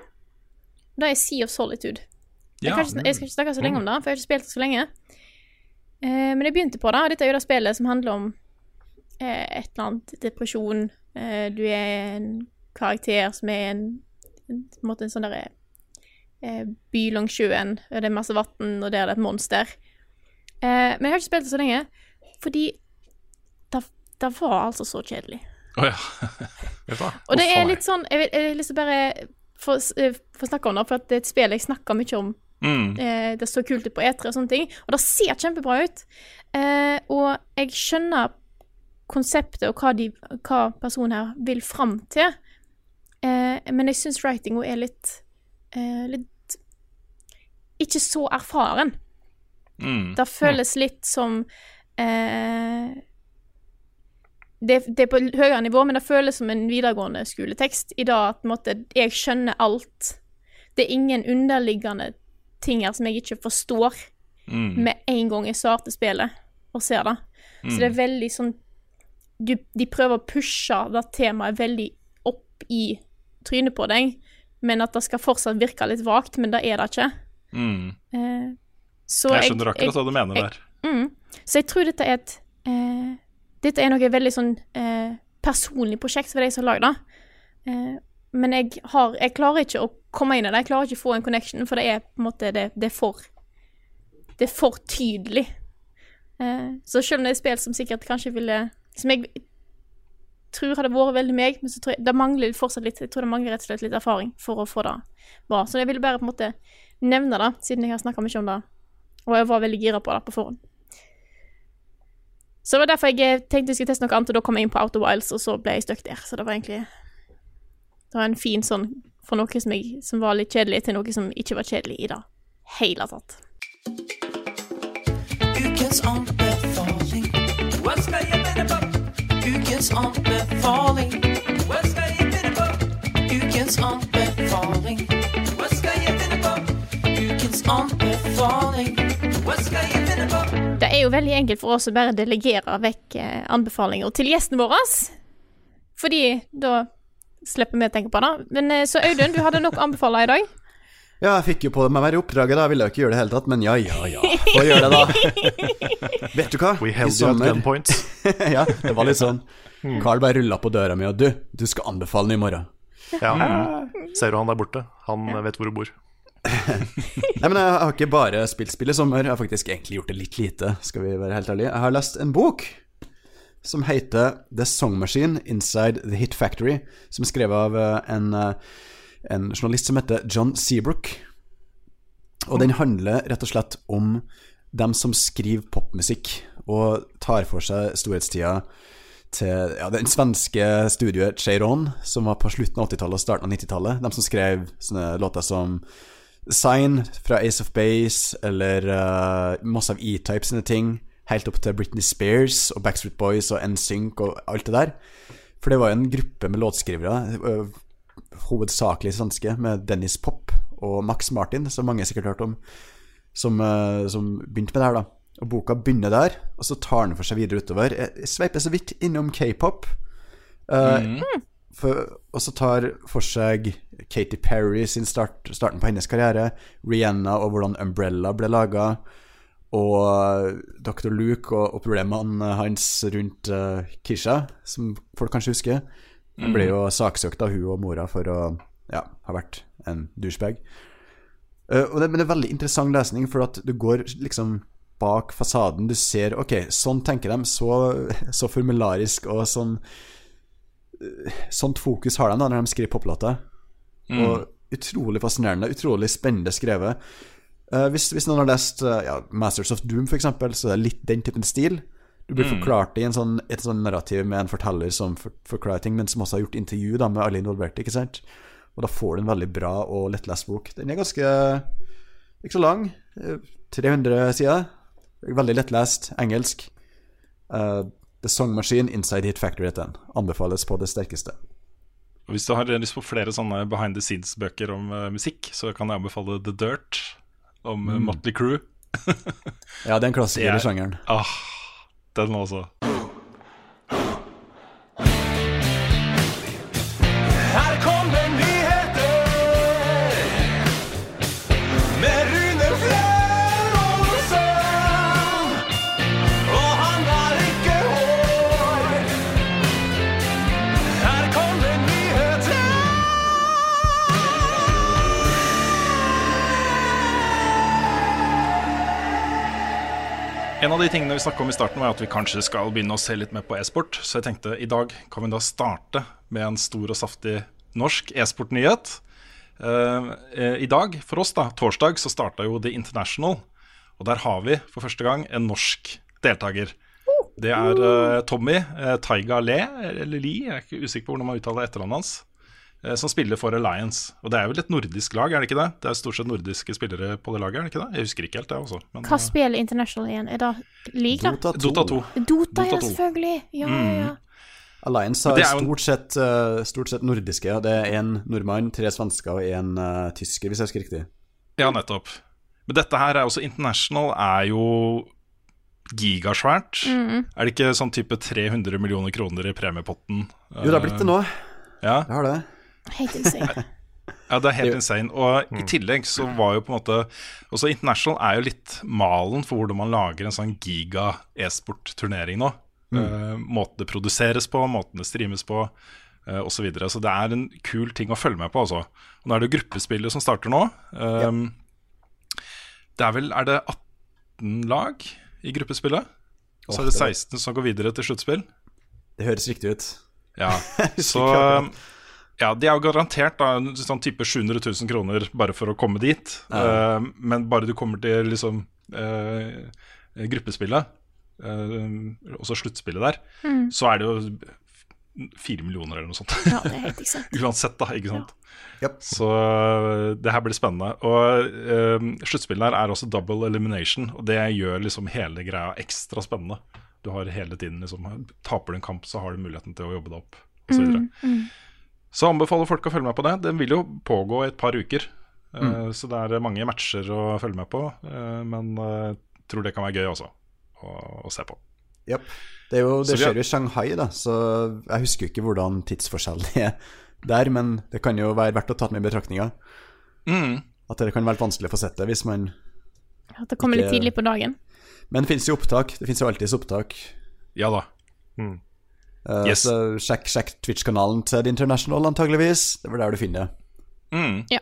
Det er Sea of Solitude. Jeg, Ja. ikke, jeg skal ikke snakke så lenge om det, for jeg har ikke spilt det så lenge. Eh, men jeg begynte på det, og dette er jo det spillet som handler om eh, et eller annet depresjon. Eh, du er en karakter som er en, en, en måte en sånn derre eh, by langs sjøen, og det er masse vann, og der er det et monster. Eh, men jeg har ikke spilt det så lenge, fordi det, det var altså så kjedelig. Å ja. Du hva? Og det er litt sånn Jeg vil, jeg vil liksom bare få, eh, få snakke om det, for det er et spill jeg snakker mye om Mm. Eh, det står kult ut på E3 og sånne ting. Og det ser kjempebra ut. Eh, og jeg skjønner konseptet og hva, de, hva personen her vil fram til. Eh, men jeg syns writinga er litt eh, Litt Ikke så erfaren. Mm. Det føles litt som eh, det, det er på høyere nivå, men det føles som en videregående skoletekst i dag. At måte, jeg skjønner alt. Det er ingen underliggende ting her som jeg ikke forstår Mm. med en gang jeg starter spillet og ser det. Så det er veldig sånn du, De prøver å pushe det temaet veldig opp i trynet på deg, men at det skal fortsatt virke litt vagt, men det er det ikke. Mm. Eh, så Jeg skjønner akkurat hva du mener jeg- der. Mm. Så jeg tror dette er et eh, Dette er noe veldig sånn eh, personlig prosjekt for de som har lagd det. Eh, men jeg, har, jeg klarer ikke å komme inn i det. Jeg klarer ikke å få en connection, for det er på en måte Det, det er for Det er for tydelig. Eh, så selv om det er spill som sikkert kanskje ville Som jeg tror hadde vært veldig meg, men så tror jeg det mangler fortsatt litt Jeg tror det mangler rett og slett litt erfaring for å få det bra. Så jeg ville bare på en måte nevne det, siden jeg har snakka mye om det. Og jeg var veldig gira på det på forhånd. Så det var derfor jeg eh, tenkte jeg skulle teste noe annet, og da kom jeg inn på Outer Wilds, og så ble jeg stuck der. Så det var egentlig Det var en fin sånn fra noe som, jeg, som var litt kjedelig, til noe som ikke var kjedelig i det hele tatt. Det er jo veldig enkelt for oss å bare delegere vekk eh, anbefalinger til gjestene våre. Fordi da slipper vi å tenke på det. Men eh, så Audun, du hadde nok å anbefale i dag. Ja, jeg fikk jo på meg være i oppdraget, da. Jeg ville jo ikke gjøre det i det hele tatt, men ja, ja, ja. Få gjøre det, da. Vet du hva? We held at sommer- ja, det var litt sånn. Carl bare rulla på døra mi, og du, du skal anbefale den i morgen. Ja. Ser du han der borte? Han vet hvor du bor. Nei, men jeg har ikke bare spilt spill i sommer, jeg har faktisk egentlig gjort det litt lite, skal vi være helt ærlige. Jeg har lest en bok som heter The Song Machine Inside The Hit Factory, som er skrevet av eh, en, eh, en journalist som heter John Seabrook. Og den handler rett og slett om dem som skriver popmusikk, og tar for seg storhetstida til ja, den svenske studioet Cheiron, som var på slutten av 80-tallet og starten av 90-tallet. De som skrev sånne låter som Sign fra Ace of Base, eller uh, masse av E-Type sine ting, helt opp til Britney Spears og Backstreet Boys og NSYNC og alt det der. For det var jo en gruppe med låtskrivere, eh, hovedsakelig svenske, med Dennis Pop og Max Martin, som mange sikkert har hørt om, som, eh, som begynte med det her, da. Og boka begynner der, og så tar den for seg videre utover. Jeg sveiper så vidt innom k-pop. Uh, mm. og så tar for seg Katy Perry sin start, starten på hennes karriere, Rihanna og hvordan Umbrella ble laga, og Dr. Luke og, og problemene hans rundt uh, Kisha, som folk kanskje husker. Han ble jo saksøkt av hun og mora for å ja, ha vært en douchebag. Uh, og det, men det er veldig interessant lesning, for at du går liksom bak fasaden. Du ser OK, sånn tenker de, så, så formularisk og sånn sånt fokus har de da når de skriver poplåter. Og utrolig fascinerende, utrolig spennende skrevet. Eh, hvis, hvis noen har lest uh, ja, Masters of Doom, eksempel, så er det litt den typen stil. Du blir forklart i en sånn, et sånn narrativ med en forteller som for, forklarer ting, men som også har gjort intervju da, med alle involverte, ikke sant? Og da får du en veldig bra og lettlest bok. Den er ganske ikke så lang. eh, 300 sider. Veldig lettlest. Engelsk. Uh, The Song Machine Inside Hit Factory heter den. Anbefales på det sterkeste. Hvis du har lyst på flere sånne behind the scenes-bøker om uh, musikk, så kan jeg anbefale The Dirt om mm. Motley Crew. Ja, det en klassiker er- i sjangeren. Ah, den også. Av de tingene vi snakket om i starten var at vi kanskje skal begynne å se litt mer på e-sport. Så jeg tenkte i dag kan vi da starte med en stor og saftig norsk e-sportnyhet. Eh, I dag, for oss da, torsdag, så starta jo The International. Og der har vi for første gang en norsk deltaker. Det er eh, Tommy uh, Taiga Le, eller Li, jeg er ikke usikker på hvordan man uttaler etternavnet hans. Eh, Som spiller for Alliance. Og det er vel et nordisk lag, er det ikke det? Det er stort sett nordiske spillere på det laget, er det ikke det? Jeg husker ikke helt, det også. Men, Hva eh, spiller International igjen? Er det league, da? Dota 2. Dota 2. Dota, ja, Dota 2. selvfølgelig. Ja, ja, ja. Alliance har er jo stort sett, eh, stort sett nordiske. ja. Det er én nordmann, tre svensker og én uh, tysker, hvis jeg husker riktig. Ja, nettopp. Men dette her er også International er jo gigasvært. Er det ikke sånn type 300 millioner kroner i premiepotten? Jo, det har blitt det nå. Ja, Det har det. Helt insane. ja det er helt Det- insane. Og i tillegg så var jo på en måte Også International er jo litt malen for hvordan man lager en sånn giga e-sport-turnering nå. Eh, måten det produseres på, måten det streames på, uh, osv. Så, videre. så det er en kul ting å følge med på, altså. Og nå er det gruppespillet som starter nå. Um, Det er vel Er det 18 lag i gruppespillet? Og så er det det 16 som går videre til sluttspill. Det høres riktig ut. Ja, så. Ja, De er jo garantert da, en sånn type 700 000 kroner bare for å komme dit. Eh, men bare du kommer til liksom uh, gruppespillet, uh, også sluttspillet der, så er det jo fire millioner eller noe sånt. Ja, det er helt. Uansett, da. ikke sant? Japp. Så øh, det her blir spennende. Og uh, sluttspillet her er også double elimination, og det gjør liksom hele greia ekstra spennende. Du har hele tiden liksom Taper du en kamp, så har du muligheten til å jobbe deg opp, osv. Så, videre. Så anbefaler folk å følge med på det. Den vil jo pågå i et par uker. Mm. Så det er mange matcher å følge med på, uh, men jeg tror det kan være gøy også å, å se på. Yep. Det, er jo, det skjer jo i Shanghai, da, så jeg husker jo ikke hvordan tidsforskjellen er der, men det kan jo være verdt å ta med i betraktninga. Mm. At det kan være vanskelig å få sett det hvis man At det kommer litt tidlig på dagen. Men det finnes jo opptak. Det finnes jo alltids opptak. Ja da. Eh, Yes. Så sjekk, sjekk Twitch-kanalen til The International, antageligvis. Det var der du finner det. Mm. Ja.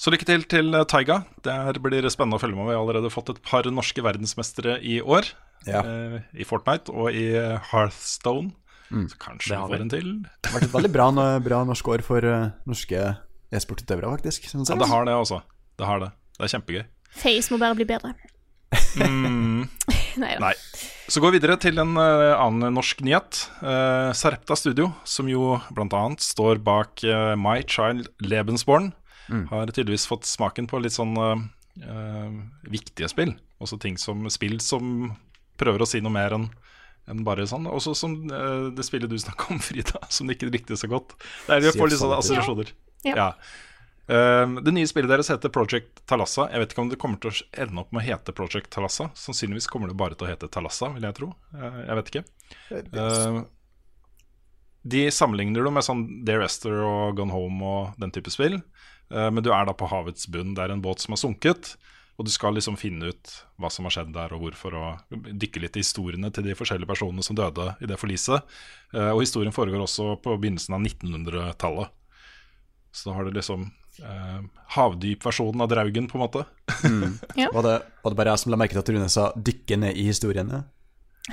Så lykke til til eh, Taiga. Der blir det spennende å følge med. Vi har allerede fått et par norske verdensmestere i år. Ja. Uh, I Fortnite og i Hearthstone. Hearthstone. Så kanskje vi får en til. Det har vært et veldig bra, bra norsk år for uh, norske e-sportutøvere, faktisk. Sånn Ja, det har det også. Det har det. Det er kjempegøy. Face må bare bli bedre. Mm, Nei da. nei. Så går vi videre til en uh, annen norsk nyhet. Uh, Sarepta Studio, som jo bl.a. står bak uh, My Child Lebensborn, har tydeligvis fått smaken på litt sånn eh, eh, viktige spill. Også ting som spill som prøver å si noe mer enn enn bare sånn. Også som eh, det spillet du snakka om, Frida, som du ikke likte så godt. Der er jo får litt sånne assosiasjoner. Ja. Ja. Um, det nye spillet deres heter Project Talassa. Jeg vet ikke om det kommer til å ende opp med å hete Project Talassa. Sannsynligvis kommer det bare til å hete Talassa, vil jeg tro. Uh, jeg vet ikke. Uh, de sammenligner det med sånn Dear Esther og Gone Home og den type spill. Uh, men du er da på havets bunn. Det er en båt som har sunket. Og du skal liksom finne ut hva som har skjedd der, og hvorfor, og dykke litt i historiene til de forskjellige personene som døde i det forliset. Og historien foregår også på begynnelsen av 1900-tallet. Så da har du liksom uh, havdypversjonen av Draugen, på en måte. Var, det, var det bare jeg som la merke til at Rune sa 'dykke ned i historiene'?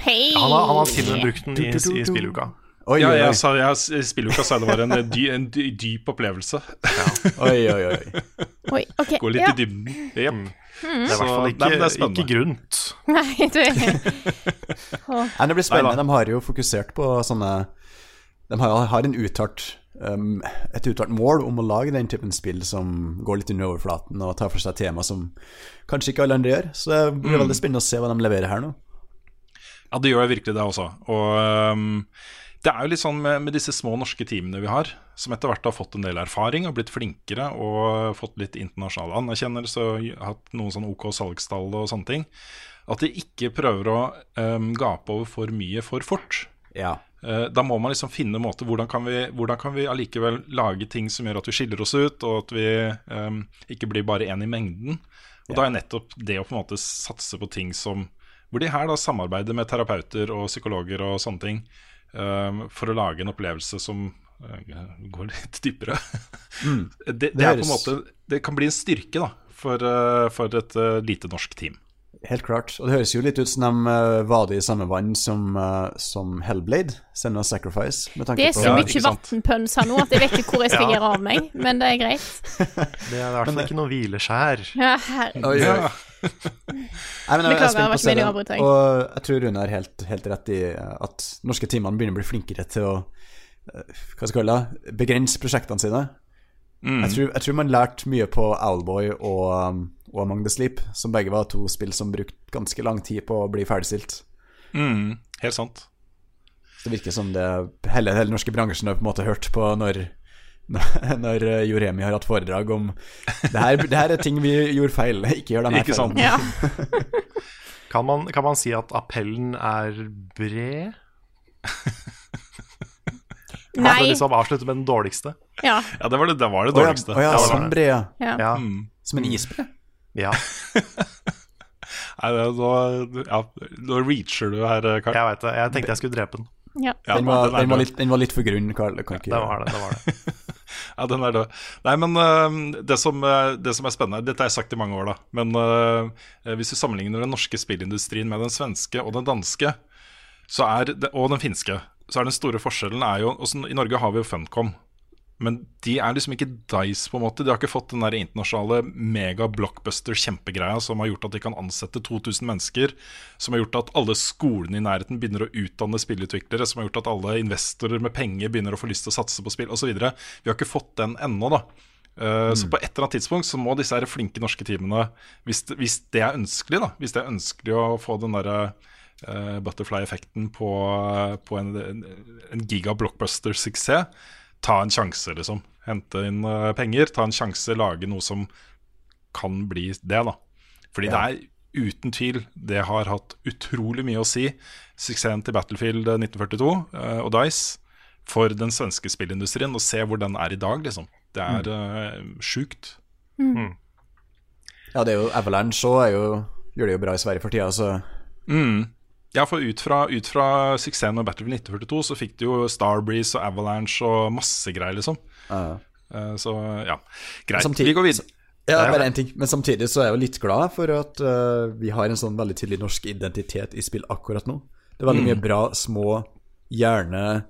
Hei! Han har, han har til og med brukt den i, i spilluka. Oi, Ja, jeg, sa, jeg, s- jeg spiller jo ikke Asylum, det var en, dy, en dy, dyp opplevelse. oi, oi, oi. Oi, okay, Gå litt ja. i dybden. Jep. Det er i hvert fall ikke, Nei, grunt. Nei, du Nei, det blir spennende. Nei, De har jo fokusert på sånne De har, har en uttalt um, et uttalt mål om å lage den typen spill som går litt under overflaten og tar for seg tema som kanskje ikke alle andre gjør. Så det blir veldig spennende å se hva de leverer her nå. Ja, det gjør virkelig det også. Og um, det er jo litt sånn med, med disse små norske teamene vi har, som etter hvert har fått en del erfaring og blitt flinkere og fått litt internasjonal anerkjennelse og hatt noen sånn OK salgstall og sånne ting, at de ikke prøver å um, gape over for mye for fort. Ja. Eh, Da må man liksom finne måter hvordan kan vi Hvordan kan vi allikevel lage ting som gjør at vi skiller oss ut, og at vi um, ikke blir bare én i mengden. Og da er nettopp det å på en måte satse på ting som Hvor de her da samarbeider med terapeuter og psykologer og sånne ting um, for å lage en opplevelse som uh, går litt dypere. det, det, er på en måte Det kan bli en styrke da for, uh, for et uh, lite norsk team. Helt klart. Og det høres jo litt ut som de uh, vader i samme vann som, uh, som Hellblade, Senna Sacrifice. Med tanke Det er så Ja, mye ikke her nå at jeg vet ikke hvor jeg skal Ja. gjøre av meg, men det er greit. Det er i hvert fall ikke noe hvileskjær. Ja, herregud. Oi. Ja. Nei, men jeg er Beklager, å det. avbryte deg. Og jeg tror Rune har helt, helt rett i at norske teamene begynner å bli flinkere til å eh, hva skal jeg kalle det, begrense prosjektene sine. Jeg, tror, jeg tror man lærte mye på Owlboy og, um, og Among the Sleep, som begge var to spill som brukte ganske lang tid på å bli ferdigstilt. Mm, helt sant. Så det virker som det hele, hele norske bransjen har på en måte hørt på når når eh, Joremi har hatt foredrag om det her, det her er ting vi gjorde feil, ikke gjør den her feilen. Ja. Kan man, kan man si at appellen er bred? Nei. Nei. liksom avslutte med den dårligste. Ja. Ja, det var det, det, var det Å ja, dårligste. å ja, Ja, sånn det. ja. ja. Ja. Mm. Som en isbre. ja. Nei, det, nå, ja, nå reacher du her, Karl. Jeg veit det. Jeg tenkte jeg skulle drepe den. ja. Ja, Den var, den den var, litt, den var litt for grunn, Karl. Kan ikke Det var det. det, var det. Ja, den er død. Nei, men uh, det, som, øh, det som er spennende Dette har jeg sagt i mange år, da. Men uh, hvis du sammenligner den norske spillindustrien med den svenske og den danske, så er det, og den finske, så er den store forskjellen er jo også, I Norge har vi jo Funcom. Men de er liksom ikke Dice, på en måte. De har ikke fått den der internasjonale mega-blockbuster-kjempegreia som har gjort at de kan ansette 2000 mennesker. Som har gjort at alle skolene i nærheten begynner å utdanne spillutviklere. Som har gjort at alle investorer med penger begynner å få lyst til å satse på spill osv. Vi har ikke fått den ennå, da. Eh, Så på et eller annet tidspunkt så må disse her flinke norske teamene, hvis det, hvis det er ønskelig, da Hvis det er ønskelig å få den derre uh, butterfly-effekten på, på en, en, en giga-blockbuster-suksess, ta en sjanse, liksom. Hente inn eh, penger, ta en sjanse, lage noe som kan bli det, da. Fordi det er uten tvil Det har hatt utrolig mye å si, suksessen til Battlefield 1942 uh, og Dice, for den svenske spillindustrien. Og se hvor den er i dag, liksom. Det er eh, sjukt. Ja, det er jo Avalanche òg er gjør det jo bra i Sverige for tida, så Mm. Ja, for ut fra, ut fra suksessen med Battlefield 1942 så fikk du jo Starbreeze og Avalanche og masse greier, liksom. ja. Eh, så ja, greit. Samtidig- Vi går videre. Ja, bare én ting. Men samtidig så er jeg jo litt glad for at uh, vi har en sånn veldig tydelig norsk identitet i spill akkurat nå. Det er veldig mye bra, små, gjerne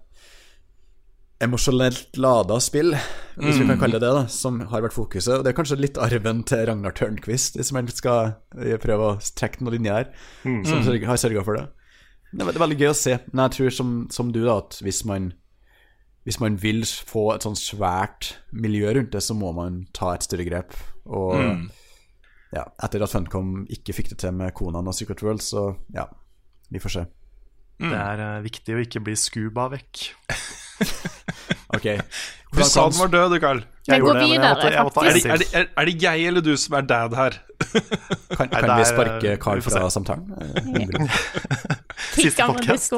emosjonelt lada spill, hvis vi kan kalle det det, da, som har vært fokuset. Og det er kanskje litt arven til Ragnar Tørnquist, hvis man skal eh, prøve å trekke noen linjer her, som sørg- har sørga for det. Det er, veldig gøy å se. Men jeg tror som, som du, da, at hvis man hvis man vil få et sånn svært miljø rundt det, så må man ta et større grep. Og ja, etter at Funcom ikke fikk det til med Konan og Secret World, så ja, vi får se. Det er uh, viktig å ikke bli scuba vekk. Ok. Du sa den var død, du, Carl. Jeg gjorde det, men jeg videre, måtte- jeg måtte Er det, er, det, er, er det jeg eller du som er dad her? Kan, kan det vi er- sparke Carl fra samtalen? Eh, Siste podkast.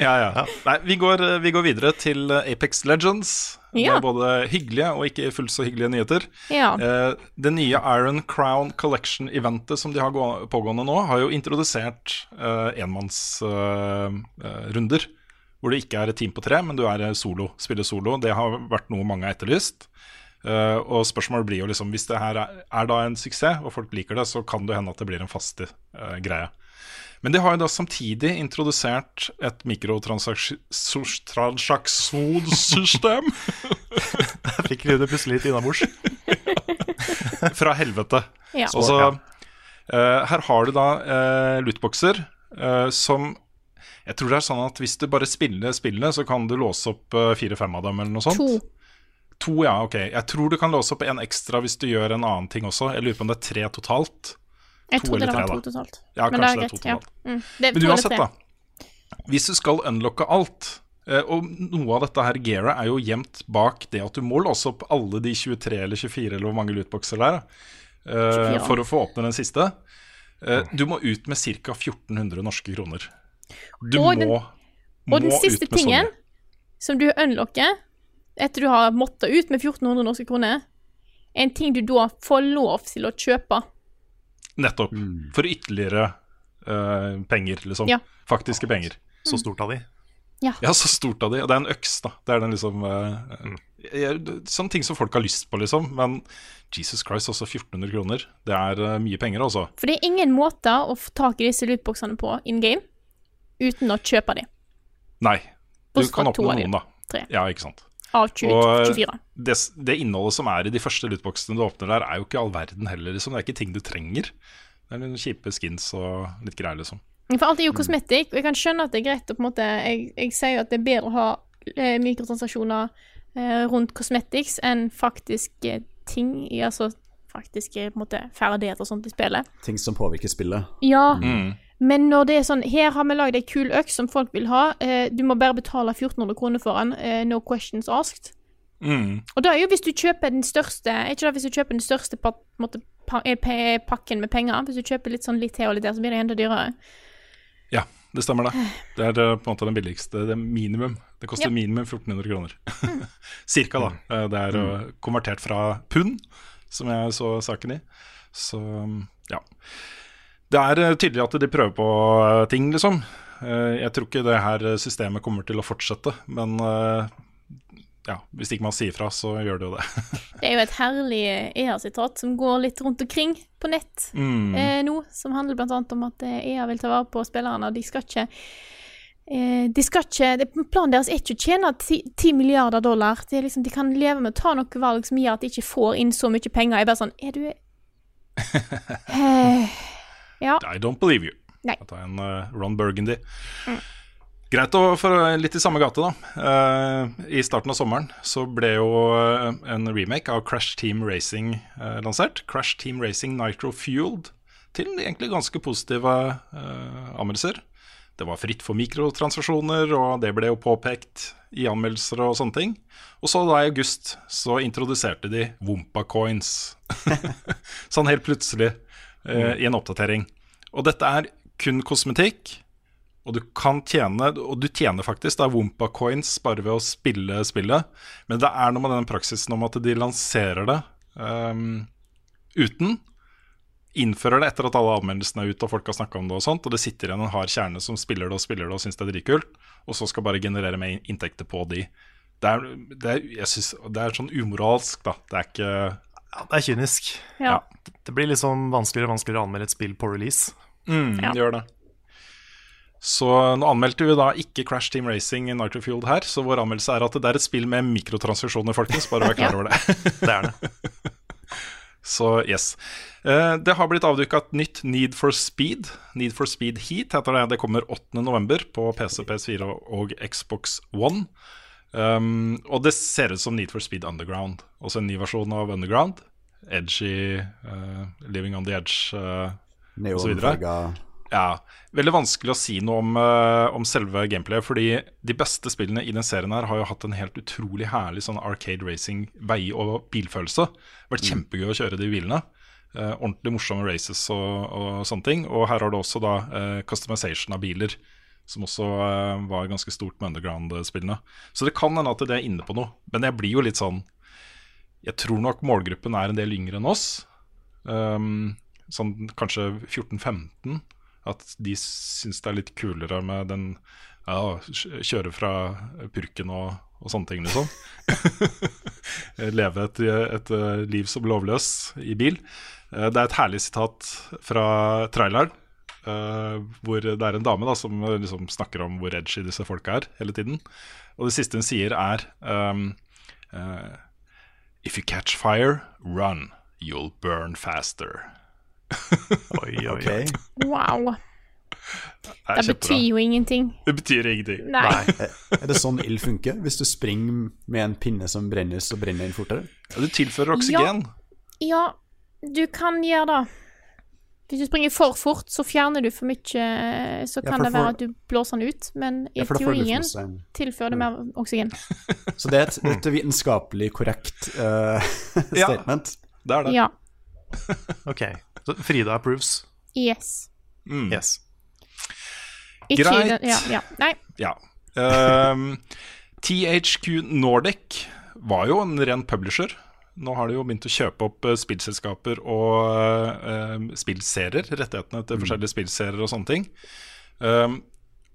Ja, ja. Nei, vi går, vi går videre til eh, Apex Legends. Ja. Med både hyggelige og ikke fullt så hyggelige nyheter. Ja. Eh, det nye Iron Crown Collection-eventet som de har gå- pågående nå, har jo introdusert eh, enmannsrunder. Hvor du ikke er et team på tre, men du er eh, solo, spiller solo. Det har vært noe mange har etterlyst. Uh, og spørsmålet blir jo liksom Hvis det her er, er da en suksess, og folk liker det, så kan det hende at det blir en fast uh, greie. Men de har jo da samtidig introdusert et mikrotransaksjonssystem Der fikk vi det plutselig litt innabords. fra helvete. Ja. Og så, eh, her har du da uh, lootboxer eh, som Jeg tror det er sånn at hvis du bare spiller spillet, så kan du låse opp eh, fire-fem av dem, eller noe sånt. To. To, ja, ok. Jeg tror du kan låse opp en ekstra hvis du gjør en annen ting også. Jeg lurer på om det er tre totalt. Jeg To trodde det eller var tre, to da. totalt. Ja, Men kanskje det er to ja. totalt. Mm. Det Men uansett, da. Hvis du skal unlocke alt, eh, og noe av dette her gearet er jo gjemt bak det at du må låse opp alle de 23 eller 24 eller hvor mange lootboxer det er, uh, for å få åpne den siste. Uh, Du må ut med ca. 1400 norske kroner. Du Og den- må, Og den siste ut tingen mye. som du unlocker etter du har måttet ut med 1400 norske kroner, er en ting du da får lov til å kjøpe. Nettopp. For ytterligere uh, penger, liksom. Ja. Faktiske penger. Så stort av de. Ja, så stort av de. Og det er en øks, da. Det er den liksom uh, Sånne ting som folk har lyst på, liksom. Men Jesus Christ, også 1400 kroner. Det er uh, mye penger, altså. For det er ingen måte å få tak i disse lootboxene på in game uten å kjøpe de. Nei. Du Bortsett fra kan to åpne av de. noen, da. Tre. Ja, ikke sant. Av 20, Og 24. det, det innholdet som er i de første lootboxene du åpner der, er jo ikke all verden heller, liksom. Det er ikke ting du trenger. Det er noen kjipe skins og litt greier, liksom. For alt er jo kosmetikk, og jeg kan skjønne at det er greit å på en måte Jeg, jeg sier jo at det er bedre å ha eh, mikrotransaksjoner eh, rundt cosmetics enn faktiske ting i altså faktiske på en måte ferdigheter og sånt i spillet. Ting som påvirker spillet. Ja, Mm. Men når det er sånn Her har vi lagd ei kul øks som folk vil ha. Eh, du må bare betale 1400 kroner for den. Eh, no questions asked. Mm. Og da er jo hvis du kjøper den største Er ikke det hvis du kjøper den største pa, måte, pa, eh, pakken med penger? Hvis du kjøper litt sånn litt her og litt der, så blir det enda dyrere. Ja, det stemmer det. Det er eh, på en måte den billigste. Det er minimum. Det koster Ja. minimum 1400 kroner. Cirka, da. Eh, Det er mm. konvertert fra pund, som jeg så saken i. Så ja. Det er eh, tydelig at de prøver på eh, ting, liksom. Eh, Jeg tror ikke det her systemet kommer til å fortsette, men ja, hvis ikke man sier fra, så gjør det jo det. Det er jo et herlig EA-sitat som går litt rundt omkring på nett Mm. eh, nå, som handler annet om at EA vil ta vare på spillerne. De skal ikke eh, de skal ikke, det, Planen deres er ikke å tjene 10, 10 milliarder dollar. Det er liksom, de kan leve med å ta noen valg som gjør at de ikke får inn så mye penger. Jeg er bare sånn Er du eh, Ja. I don't believe you. Nei. Dette er en uh, Ron Burgundy. Greit å for litt i samme gate, da. Uh, I starten av sommeren så ble jo uh, en remake av Crash Team Racing eh, lansert. Crash Team Racing Nitro Fueled. Til egentlig ganske positive eh, anmeldelser. Det var fritt for mikrotransaksjoner, og det ble jo påpekt i anmeldelser og sånne ting. Og så da i august så introduserte de Wompa Coins. sånn helt plutselig eh, i en oppdatering. Og dette er kun kosmetikk. Og du kan tjene, og du tjener faktisk da Wompa Coins bare ved å spille spillet. Men det er noe med den praksisen om at de lanserer det um, uten. Innfører det etter at alle anmeldelsene er ute og folk har snakka om det, og sånt, og det sitter igjen en hard kjerne som spiller det og spiller det og syns det er dritkult, og så skal bare generere mer inntekter på de. Det er, det er, jeg synes, det er sånn umoralsk, da. Det er ikke Ja, det er kynisk. Ja. Det blir liksom vanskeligere og vanskeligere å anmelde et spill på release. Mm, Ja. Gjør det. Så nå anmeldte vi da ikke Crash Team Racing i Nitrofield her, så vår anmeldelse er at det er et spill med mikrotransaksjoner, folkens. Bare vær klar over det. Det er det. Så yes. Eh, det har blitt avduka et nytt Need for Speed. Need for Speed Heat heter det. Det kommer 8.11. på PC, PS4 og Xbox One. Um, og det ser ut som Need for Speed Underground. Også en ny versjon av Underground. Edgy, uh, Living on the Edge uh, osv. Ja, Veldig vanskelig å si noe om, uh, om selve gameplayet, fordi de beste spillene i den serien her har jo hatt en helt utrolig herlig sånn arcade racing vei- og bilfølelse. Vært kjempegøy å kjøre de bilene. Uh, ordentlig morsomme races og, og sånne ting. Og her har du også da eh, customization av biler, som også eh, var ganske stort med underground-spillene. Så det kan hende at det er inne på noe. Men jeg blir jo litt sånn Jeg tror nok målgruppen er en del yngre enn oss. Um, sånn kanskje 14-15. At de syns det er litt kulere med den ja, Kjøre fra purken og, og sånne ting, liksom. Leve et, et eh, liv som lovløs i bil. Eh, Det er et herlig sitat fra traileren. Eh, hvor det er en dame da som eh, liksom snakker om hvor edgy disse folka er hele tiden. Og det siste hun sier, er um, uh, If you catch fire, run. You'll burn faster. Oi, oi, oi. Wow. Det, Det betyr jo ingenting. det betyr ingenting. Nei. Nei. Er det sånn ild funker? Hvis du springer med en pinne som brenner, så brenner den fortere? Ja, Du tilfører oksygen. Ja, du kan gjøre det. Hvis du springer for fort, så fjerner du for mye Så Ja, kan for det være at du blåser den ut, men i Ja, teorien tilfører det mer oksygen. Så det er et, det er et vitenskapelig korrekt statement. Ja. Det er det. Ja. Ok. Så Frida approves. Yes. Mm. Yes. Ikke Greit. den- Ja, ja. Nei. Ja. Um, THQ Nordic var jo en ren publisher. Nå har de jo begynt å kjøpe opp eh, spillselskaper og uh, spillserier. Rettighetene til forskjellige spillserier og sånne ting. Um,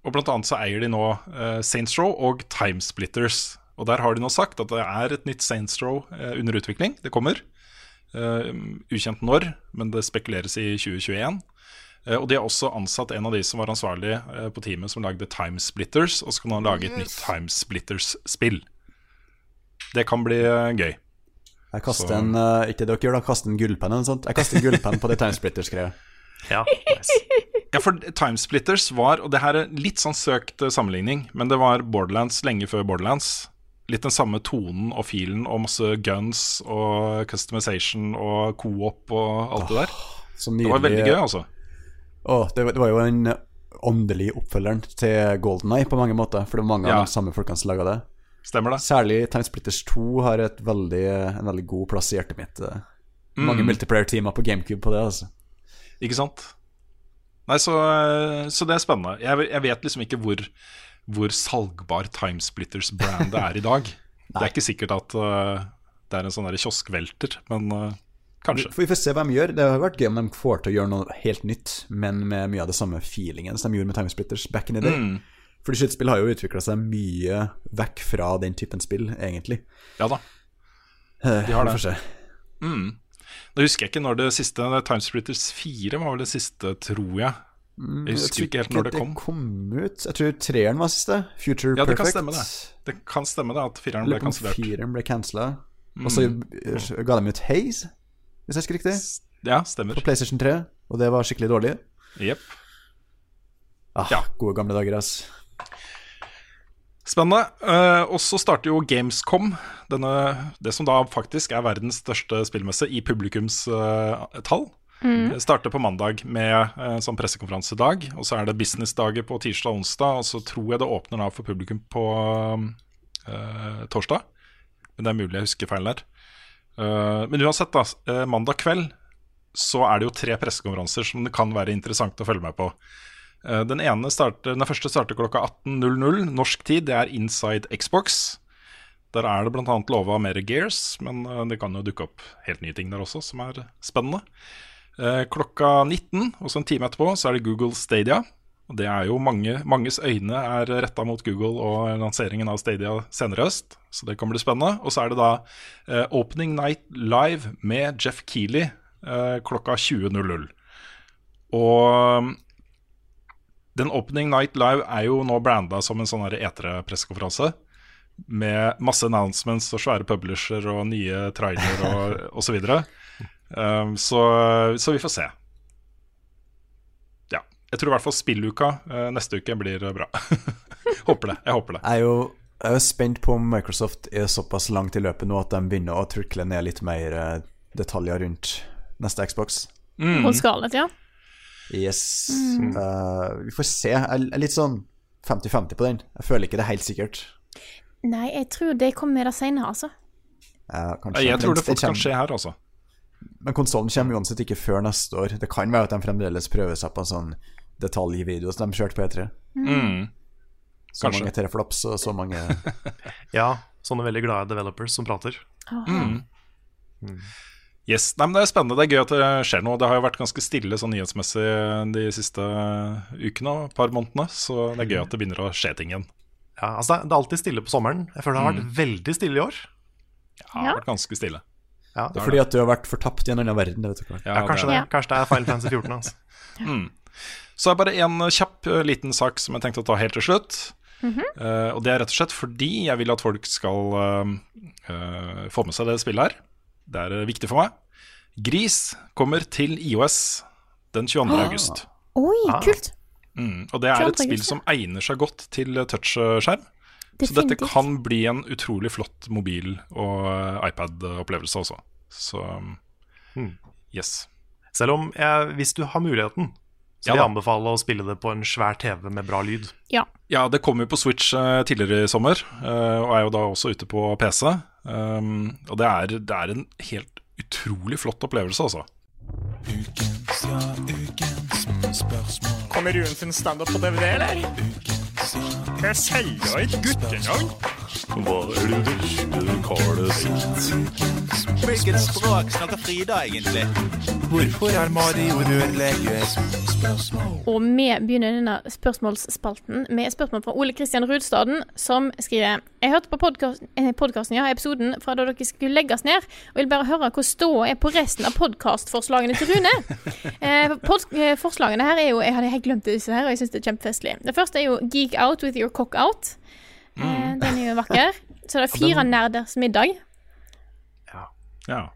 og blant annet så eier de nå uh, Saints Row og Timesplitters. Og der har de nå sagt at det er et nytt Saints Row uh, under utvikling. Det kommer. Uh, ukjent når, men det spekuleres i 2021. Uh, og de har også ansatt en av de som var ansvarlig uh, på teamet som lagde Timesplitters, og så kan han lage et nytt Timesplitters-spill. Det kan bli gøy. Jeg kaster Så- en uh, Ikke dere gjør da, kaster en gullpenn eller noe sånt. Jeg kaster en gullpenn på det Timesplitters-greia. Ja, nice. Ja, for Timesplitters var, og det her er litt sånn søkt eh, sammenligning, men det var Borderlands lenge før Borderlands. Litt den samme tonen og filen og masse guns og customization og co-op og alt det der. Oh, Det var veldig gøy, altså. Oh, det, var- det var jo en åndelig oppfølgeren til Golden Eye på mange måter. For det var mange Ja. av de samme folkene som laga det. Stemmer det? Særlig Timesplitters 2 har veldig, en veldig god plass i hjertet mitt. eh. Mange Mm. multiplayer-teamer på GameCube på det, altså. Ikke sant? Nei, så, eh, så det er spennende. Jeg, jeg vet liksom ikke hvor, hvor salgbar Timesplitters-brandet er i dag. det er ikke sikkert at uh, det er en sånn kioskvelter, men uh, kanskje. Vi, Vi får se hva de gjør. Det har vært gøy om de får til å gjøre noe helt nytt, men med mye av det samme feelingen som de gjorde med Timesplitters back in the day. Mm. Fordi skytespill har jo utvikla seg mye vekk fra den typen spill, egentlig. Ja da. Eh, De har det. Mm. Nå husker jeg ikke når det siste Timesplitters 4 var vel det siste, tror jeg. Jeg husker tror ikke helt når det kom. Det kom ut. Jeg tror treeren var siste. Future Ja, det Perfect. kan stemme det. Det kan stemme det at fireren ble kansellert. fireren ble cancela. Og så Mm. ga de ut Haze, hvis jeg husker riktig, Ja, stemmer. på PlayStation 3, og det var skikkelig dårlig. Jepp. Ah, Ja. Gode gamle dager, ass. Spennende. Uh, og så starter jo Gamescom, denne, det som da faktisk er verdens største spillmesse i publikumstall. Det starter på mandag med eh, sånn pressekonferansedag, og så er det businessdager på tirsdag og onsdag, og så tror jeg det åpner da for publikum på eh, torsdag. Men det er mulig jeg husker feil der. Eh, men uansett, da. eh, mandag kveld så er det jo tre pressekonferanser som det kan være interessant å følge med på. Eh, Den, ene starter, den første starter klokka 18.00 norsk tid. Det er Inside Xbox. Der er det bl.a. lova mer Gears, men eh, det kan jo dukke opp helt nye ting der også, som er spennende. Eh, Klokka 19, også en time etterpå, så er det Google Stadia. Og det er jo mange, Manges øyne er retta mot Google og lanseringen av Stadia senere høst, så det kan bli spennende. Og så er det da Opening Night Live med Jeff Keeley klokka 20.00. Og den Opening Night Live er jo nå branda som en sånn her E3-pressekonferanse. Med masse announcements og svære publisher og nye trailer og osv. Um, så, så vi får se. Ja. Jeg tror i hvert fall spilluka uh, neste uke blir bra. håper det. Jeg håper det. Jeg er jo jeg er spent på om Microsoft er såpass langt i løpet nå at de begynner å trykle ned litt mer eh, detaljer rundt neste Xbox. Mm. På Scarlett, ja. Yes. Eh, vi får se. Jeg er litt sånn 50-50 på den. Jeg føler ikke det er helt sikkert. Nei, jeg tror det kommer med seinere, senere, altså. Uh, kanskje. Jeg tror det fort kan skje her, altså. Men konsollen kommer uansett ikke før neste år. Det kan være at de fremdeles prøver seg på en sånn detaljvideo som de kjørte på E3. Mm. Så Kanskje. mange teraflops og så mange Ja, sånne veldig glade developers som prater. Mm. Yes, Nei, men Det er spennende. Det er gøy at det skjer noe. Det har jo vært ganske stille sånn nyhetsmessig de siste ukene og par månedene, så det er gøy at det begynner å skje ting igjen. Ja, altså det, er, alltid stille på sommeren. Jeg føler det har vært veldig stille i år. Ja, det har vært ganske stille. Ja, Det er fordi at du har vært fortapt i en annen verden. Det vet du ikke. ja, kanskje, det det, kanskje det er Final Fantasy 14. Altså. Mm. Så er det bare en kjapp eh, liten sak som jeg tenkte å ta helt til slutt. Eh, og det er rett og slett fordi jeg vil at folk skal uh, uh, få med seg det spillet her. Det er eh, viktig for meg. Gris kommer til IOS den 22. august. Oi, Ah. kult. Mm, og det er et spill som egner seg godt til touchskjerm. Så dette kan bli en utrolig flott mobil- og eh, iPad-opplevelse også. Så Hmm. yes. Selv om jeg, hvis du har muligheten, så Ja jeg da. å spille det på en svær TV med bra lyd. Ja. Ja, det kom jo på Switch uh, tidligere i sommer, uh, og er jo da også ute på PC. Um, og det er, det er en helt utrolig flott opplevelse, altså. Kommer Ruen sin standup på DVD, eller? Skal jeg selger et guttenavn? Hva er det verste Karl sitt? Hvilket språk snakker Frida egentlig? Hvorfor er Mario rørlegger? Og vi begynner denne spørsmålsspalten med et spørsmål fra Ole Kristian Rudstaden, som skriver Jeg hørte på podkasten, ja, episoden fra da dere skulle legges ned, og vil bare høre hvor ståa er på resten av podkastforslagene til Rune. Eh, pod eh, forslagene her er jo Jeg hadde helt glemt disse her, og jeg syns det er kjempefestlig. Det første er jo Geek Out with your cock out. Eh, den er jo vakker. Så det er fire nerders middag.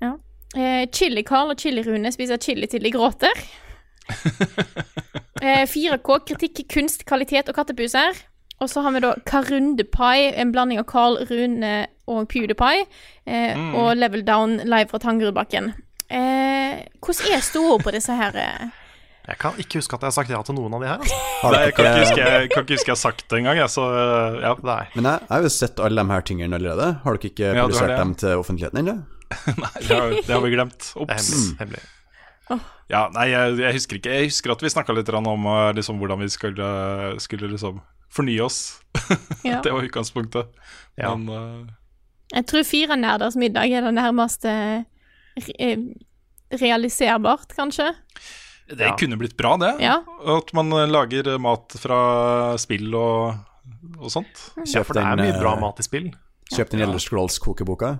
Ja. Eh, Chili-Carl og Chili-Rune spiser chili til de gråter. Eh, 4K, kritikk, kunst, kvalitet og kattepuser. Og så har vi da Karundepai, en blanding av Carl, Rune og PewDiePie. Eh, Og Level Down live fra Tangerudbakken. Eh, hvordan er stoda på disse her? Jeg kan ikke huske at jeg har sagt ja til noen av de her. Altså. Nei, jeg kan ikke huske jeg kan ikke huske jeg har sagt det engang, så eh, ja. Nei. Men jeg, jeg har jo sett alle de her tingene allerede. Har dere ikke Ja, du publisert dem til offentligheten ennå? Nei, det har, det har vi glemt. Ops. hemmelig. hemmelig. Ja, nei, jeg, jeg husker ikke. Jeg husker at vi snakka litt om eh, liksom, hvordan vi skulle, skulle liksom fornye oss. Ja. det var utgangspunktet. Ja. Men uh... Jeg tror fire nerders middag er det nærmeste re realiserbart, kanskje. Det Ja. kunne blitt bra, det. Ja. At man eh, lager mat fra spill og, og sånt, Ja, for det er mye bra eh, mat i spill. Kjøp den Elder Scrolls-kokeboka.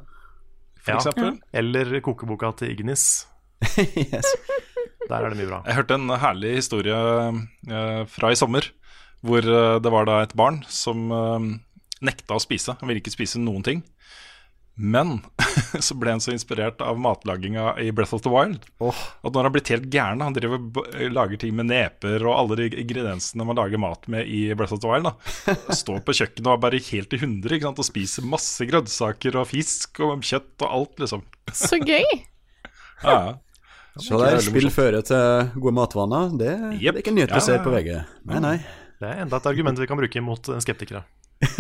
for Ja. eksempel. Eller kokeboka til Ignis. yes. Der er det mye bra. Jeg hørte en herlig historie eh, fra i sommer, hvor eh, det var da et barn som eh, nekta å spise. Han ville ikke spise noen ting. Men så ble han så inspirert av matlaginga i Breath of the Wild Oh. at nå har han blitt helt gæren. Han driver lager ting med neper og alle de ingrediensene man lager mat med i Breath of the Wild. da Står på kjøkkenet og er bare helt i hundre ikke sant? og spiser masse grønnsaker og fisk og kjøtt og alt, liksom. Så gøy! Ja, ja. Så der, spill fører til gode matvaner. Det, det er ikke en nyhet Ja, du ser på ja. VG. Nei, nei. Det er enda et argument vi kan bruke mot eh, skeptikere.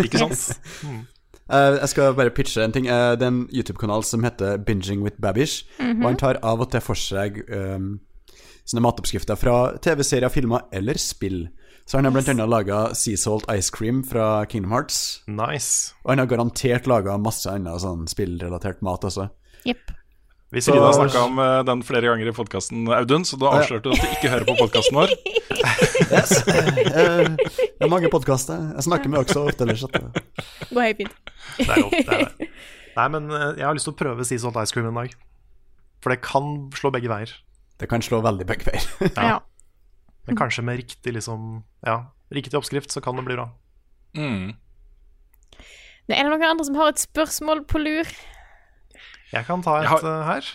Ikke sant? Eh, jeg skal bare pitche en ting. Eh, det er en YouTube-kanal som heter Binging with Babish. Og han tar av og til for seg um, sånne matoppskrifter fra TV-serier, filmer eller spill. Så han har blant annet laga Sea Salt Ice Cream fra Kingdom Hearts. Nice. Og han har garantert laga masse annen sånn spillrelatert mat også. Jepp. Så vi da har snakka om eh, den flere ganger i podkasten, Audun, så da avslørte du at du ikke hører på podkasten vår. Yes. Eh, det er mange podkaster. Jeg snakker med også ofte ellers. det- Går helt fint. Det er jo, det er det. Nei, men eh, jeg har lyst til å prøve Sea Salt Ice Cream en dag. For det kan slå begge veier. Det kan slå veldig begge veier. Ja. Men kanskje med riktig liksom Ja, riktig oppskrift, så kan det bli bra. Mm. Er det noen andre som har et spørsmål på lur? Jeg kan ta et har- eh, her.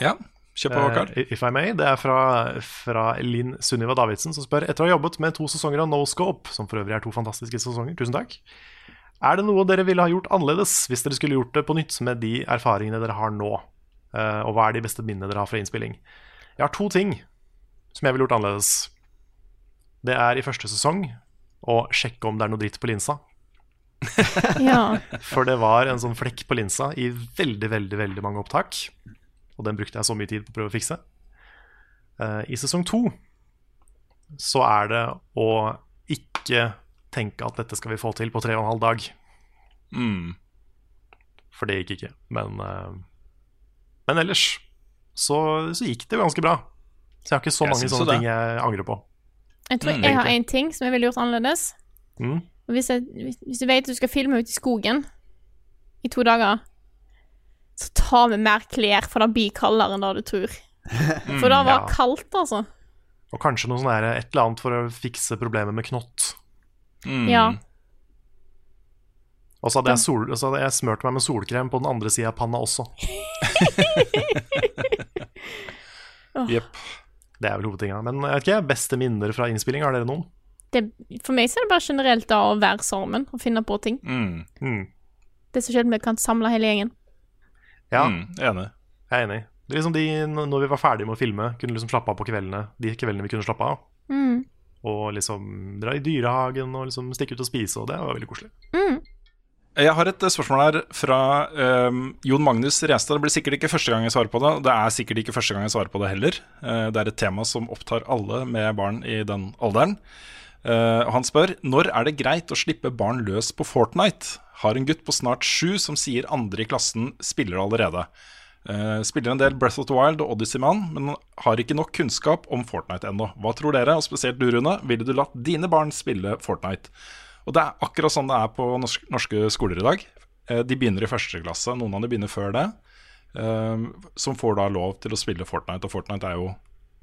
Ja, kjør på, Karl. Uh, if I may. Det er fra, fra Linn Sunniva Davidsen, som spør etter å ha jobbet med to sesonger av No Scope, som for øvrig er to fantastiske sesonger, tusen takk. Er det noe dere ville ha gjort annerledes hvis dere skulle gjort det på nytt med de erfaringene dere har nå? Uh, og hva er de beste minnene dere har fra innspilling? Jeg har to ting som jeg ville gjort annerledes. Det er i første sesong å sjekke om det er noe dritt på linsa. Ja. For det var en sånn flekk på linsa i veldig, veldig veldig mange opptak. Og den brukte jeg så mye tid på å prøve å fikse. Uh, I sesong to så er det å ikke tenke at dette skal vi få til på tre og en halv dag. Mm. For det gikk ikke. Men, uh, men ellers så, så gikk det jo ganske bra. Så jeg har ikke så Jeg mange sånne det. ting jeg angrer på. Jeg tror Mm, jeg har én ting som jeg ville gjort annerledes. Mm. Og Hvis, jeg, hvis, du vet at du skal filme ute i skogen i to dager, så ta med mer klær, for det blir kaldere enn det du tror. For det var ja. kaldt, altså. Og kanskje noe sånn et eller annet for å fikse problemet med knott. Mm. Ja. Og så hadde, jeg sol, så hadde jeg smurt meg med solkrem på den andre sida av panna også. Jepp. oh. Det er vel hovedtinga. Men jeg vet ikke, beste minner fra innspilling, har dere noen? Det, for meg så er det bare generelt da å være sammen og finne på ting. Mm. Mm. Det er så sjelden vi kan samle hele gjengen. Ja, Mm, enig. jeg er enig. Det er liksom de, når vi var ferdige med å filme, kunne liksom slappe av på kveldene. De kveldene vi kunne slappe av. Mm. Og liksom dra i dyrehagen og liksom stikke ut og spise, og det var veldig koselig. Mm. Jeg har et spørsmål her fra um, Jon Magnus Restad. Det blir sikkert ikke første gang jeg svarer på det. Det er sikkert ikke første gang jeg svarer på det heller. Uh, det er et tema som opptar alle med barn i den alderen. Eh, han spør når er det greit å slippe barn løs på Fortnite. Har en gutt på snart sju som sier andre i klassen spiller allerede. Uh, spiller en del Breath of the Wild og Odyssey Man, men har ikke nok kunnskap om Fortnite ennå. Hva tror dere, og spesielt du Rune, ville du latt dine barn spille Fortnite? Og det er akkurat sånn det er på norske skoler i dag. Eh, De begynner i første klasse, noen av dem begynner før det. Som får da lov til å spille Fortnite. Og Fortnite er jo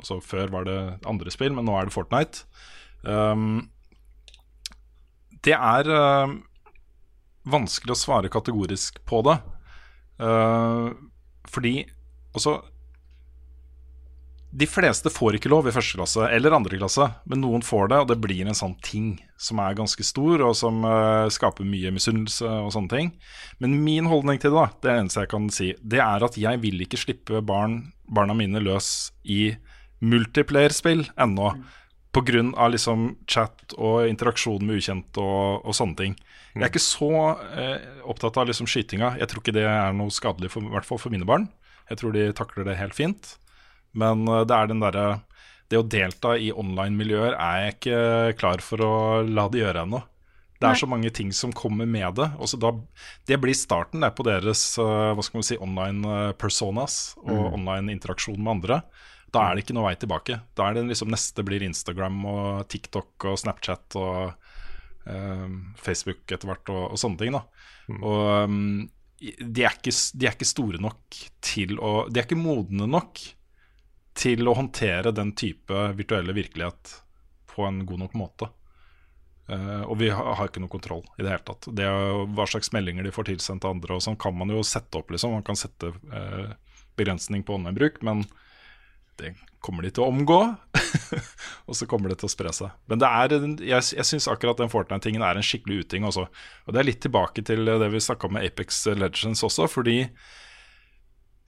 altså Før var det andre spill, men nå er det Fortnite. Um, det er uh, vanskelig å svare kategorisk på det. Uh, fordi altså De fleste får ikke lov i første klasse eller andre klasse, men noen får det, og det blir en sånn ting som er ganske stor, og som uh, skaper mye misunnelse og sånne ting. Men min holdning til det, da, det eneste jeg kan si, det er at jeg vil ikke slippe barn, barna mine løs i multiplayer-spill ennå. På av liksom chat og interaksjon med ukjente og, og sånne ting. Jeg er ikke så eh, opptatt av liksom skytinga. Jeg tror ikke det er noe skadelig, for, i hvert fall for mine barn. Jeg tror de takler det helt fint. Men eh, det er den derre Det å delta i online-miljøer er jeg ikke klar for å la de gjøre ennå. Det er Nei. så mange ting som kommer med det. Da, det blir starten det, på deres eh, hva skal man si, online eh, personas og Mm. online interaksjon med andre. Da er det ikke noe vei tilbake. Da er det liksom neste blir Instagram og TikTok og Snapchat og um, Facebook etter hvert og, og sånne ting. da Og um, de, er ikke, de er ikke store nok til å De er ikke modne nok til å håndtere den type virtuelle virkelighet på en god nok måte. Uh, og vi har, har ikke noe kontroll i det hele tatt. Det er, Hva slags meldinger de får tilsendt til andre, og sånn kan man jo sette opp. liksom Man kan sette uh, begrensning på online-bruk, men det kommer de til å omgå. og så kommer det til å spre seg. Men det er, jeg, jeg syns akkurat den Fortnite-tingen er en skikkelig uting også. Og det er litt tilbake til det vi snakka om med Apex Legends også, fordi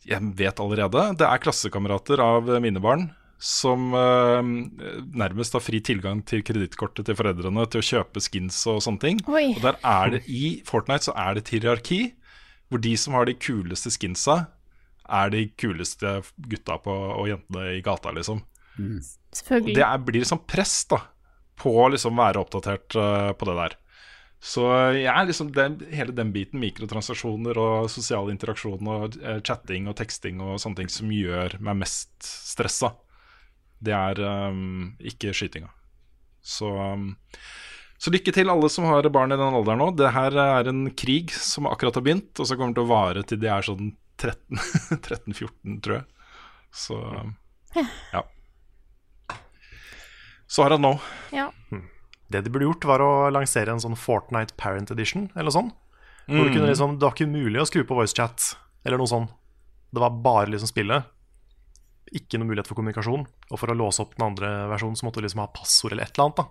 jeg vet allerede det er klassekamerater av mine barn som eh, nærmest har fri tilgang til kredittkortet til foreldrene til å kjøpe skins og sånne ting. Oi. Og der er det I Fortnite så er det et hierarki hvor de som har de kuleste skinsa, er de kuleste gutta på, og jentene i gata, liksom. Selvfølgelig. Det er, blir liksom press da på å liksom være oppdatert uh, på det der. Så jeg er liksom den, hele den biten, mikrotransaksjoner og sosial interaksjon og uh, chatting og teksting og sånne ting som gjør meg mest stressa, det er um, ikke skytinga. Så, um, så lykke til alle som har barn i den alderen nå. Det her er en krig som akkurat har begynt, og som kommer til å vare til de er sånn 13 13-14, tror jeg. Så ja. Så har han nå. Ja. Det de burde gjort, var å lansere en sånn Fortnite Parent Edition, eller sånn. Hvor Mm. du kunne liksom, det var ikke mulig å skru på voicechat, eller noe sånn Det var bare liksom spillet. Ikke noe mulighet for kommunikasjon. Og for å låse opp den andre versjonen, så måtte du liksom ha passord eller et eller annet, da.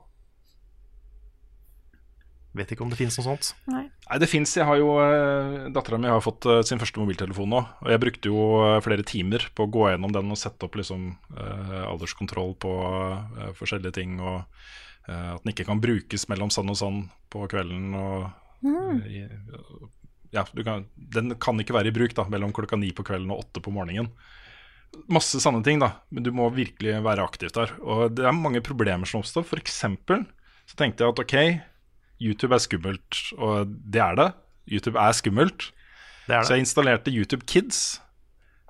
Vet ikke om det fins noe sånt. Nei. Nei, det fins. Jeg har jo eh, Dattera mi har fått eh, sin første mobiltelefon nå. Og jeg brukte jo eh, flere timer på å gå gjennom den og sette opp liksom eh, alderskontroll på eh, forskjellige ting. Og eh, at den ikke kan brukes mellom sånn og sånn på kvelden. Og, Mm. i, ja, du kan, den kan ikke være i bruk da mellom klokka ni på kvelden og åtte på morgenen. Masse sanne ting, da. Men du må virkelig være aktiv der. Og det er mange problemer som oppstår. For eksempel så tenkte jeg at ok, YouTube er skummelt, og det er det. YouTube er skummelt. Det er det. Så jeg installerte YouTube Kids.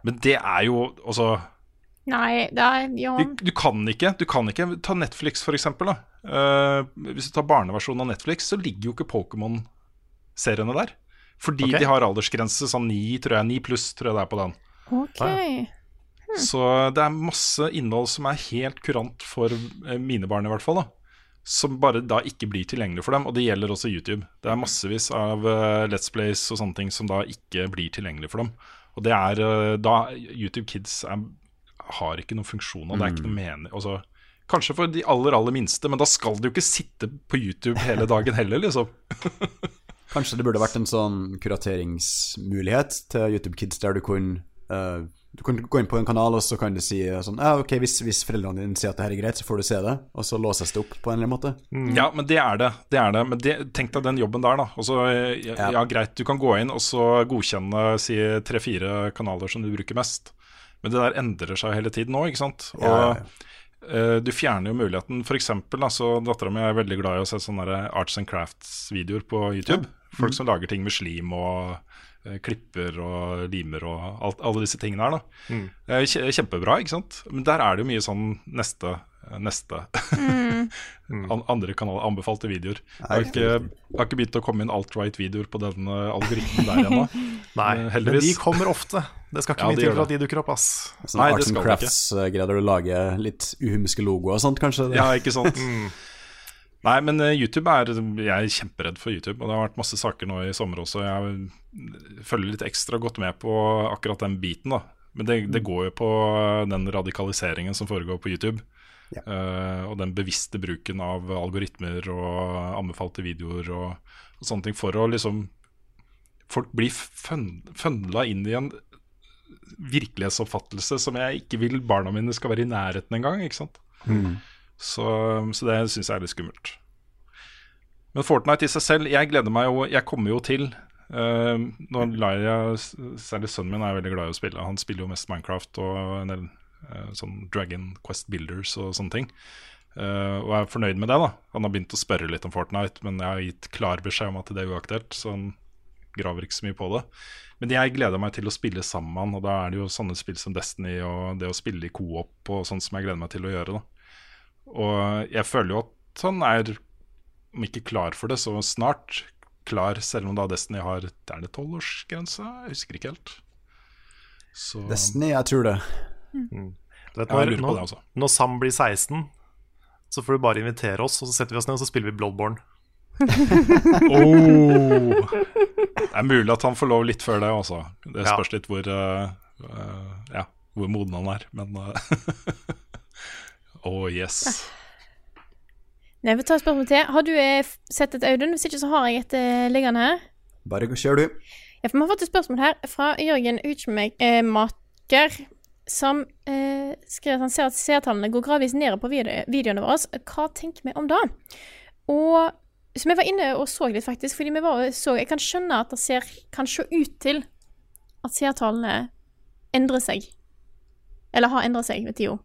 Men det er jo altså Nei, det er Ja. du, du kan ikke Du kan ikke Ta Netflix, for eksempel. Da. Eh, hvis du tar barneversjonen av Netflix, så ligger jo ikke Pokémon-seriene der. Fordi okay. de har aldersgrense sånn 9, tror jeg. 9 pluss, tror jeg det er på den. OK. Så det er masse innhold som er helt kurant for eh, mine barn, i hvert fall. da Som bare da ikke blir tilgjengelig for dem. Og det gjelder også YouTube. Det er massevis av uh, Let's Plays og sånne ting som da ikke blir tilgjengelig for dem. Og det er uh, da YouTube Kids er, har ikke noen funksjon, og det er ikke noe mening altså, Kanskje for de aller, aller minste, men da skal de jo ikke sitte på YouTube hele dagen heller, liksom. Kanskje det burde vært en sånn kurateringsmulighet til YouTube Kids der du kunne eh, Du kan gå inn på en kanal, og så kan du si eh, sånn Ja, ok, hvis, hvis foreldrene dine sier at det her er greit, så får du se det, og så låses det opp på en eller annen måte. Ja, men det er det. det, er det. Men det, tenk deg den jobben der, da. Også, ja, Ja. ja, greit, du kan gå inn og så godkjenne si tre-fire kanaler som du bruker mest. Men det der endrer seg hele tiden nå, ikke sant. Og Ja, eh, du fjerner jo muligheten. For eksempel, da, så dattera mi er veldig glad i å se sånne arts and crafts-videoer på YouTube. Folk som lager ting med slim og klipper og limer og alt, alle disse tingene her. da mm. Kjempebra, ikke sant? Men der er det jo mye sånn neste Neste Mm. Andre kanaler, anbefalte videoer. Jeg har ikke, jeg har ikke begynt å komme inn alt-right-videoer på den eh, algoritmen der ennå. Nei, heldigvis. men de kommer ofte. Det skal ikke Ja, mye til for at de dukker opp, ass. Sånn Nei, det Arts and. Crafts-greier der du lager litt uhumske logoer og sånt, kanskje. Det. Ja, ikke sant? Nei, men eh, YouTube er Jeg er kjemperedd for YouTube, og det har vært masse saker nå i sommer også. Jeg følger litt ekstra godt med på akkurat den biten, da. Men det, det går jo på den radikaliseringen som foregår på YouTube. Ja. Uh, og den bevisste bruken av algoritmer og anbefalte videoer og, og sånne ting for å liksom Folk blir føndla inn i en virkelighetsoppfattelse som jeg ikke vil barna mine skal være i nærheten engang. Ikke sant? Så, så det syns jeg er litt skummelt. Men Fortnite i seg selv, jeg gleder meg jo Jeg kommer jo til uh, Nå lar jeg Særlig sønnen min er veldig glad i å spille. Han spiller jo mest Minecraft og en del uh, sånn Dragon Quest Builders og sånne ting. Uh, og er fornøyd med det. da Han har begynt å spørre litt om Fortnite, men jeg har gitt klar beskjed om at det er uaktuelt, så han graver ikke så mye på det. Men jeg gleder meg til å spille sammen med han, og da er det jo sånne spill som Destiny og det å spille i co-op og sånt som jeg gleder meg til å gjøre. da Og jeg føler jo at han er, om ikke klar for det, så snart klar, selv om da Destiny har Er det tolvårsgrense? Jeg husker ikke helt. Så Destiny, jeg tror det. Mm. vet, når, jeg når, lurer på det når, også. når Sam blir 16, så får du bare invitere oss, og så setter vi oss ned og så spiller vi Bloodborne. oh. Det er mulig at han får lov litt før det også. Det Ja. spørs litt hvor, uh, uh, ja, hvor moden han er, men eh, Oh yes. Nei, vi tar et spørsmål til. Har du eh, sett et, Audun? Hvis ikke så har jeg et eh, liggende her. Bare kjør, du. Ja, for Vi har fått et spørsmål her fra Jørgen Utmaker, som eh, skriver at han ser at seertallene går gradvis ned på video videoene våre. Hva tenker vi om det? Og så vi var inne og så litt, faktisk. fordi vi var, så, Jeg kan skjønne at det ser, kan se ut til at seertallene endrer seg. Eller har endret seg med tida.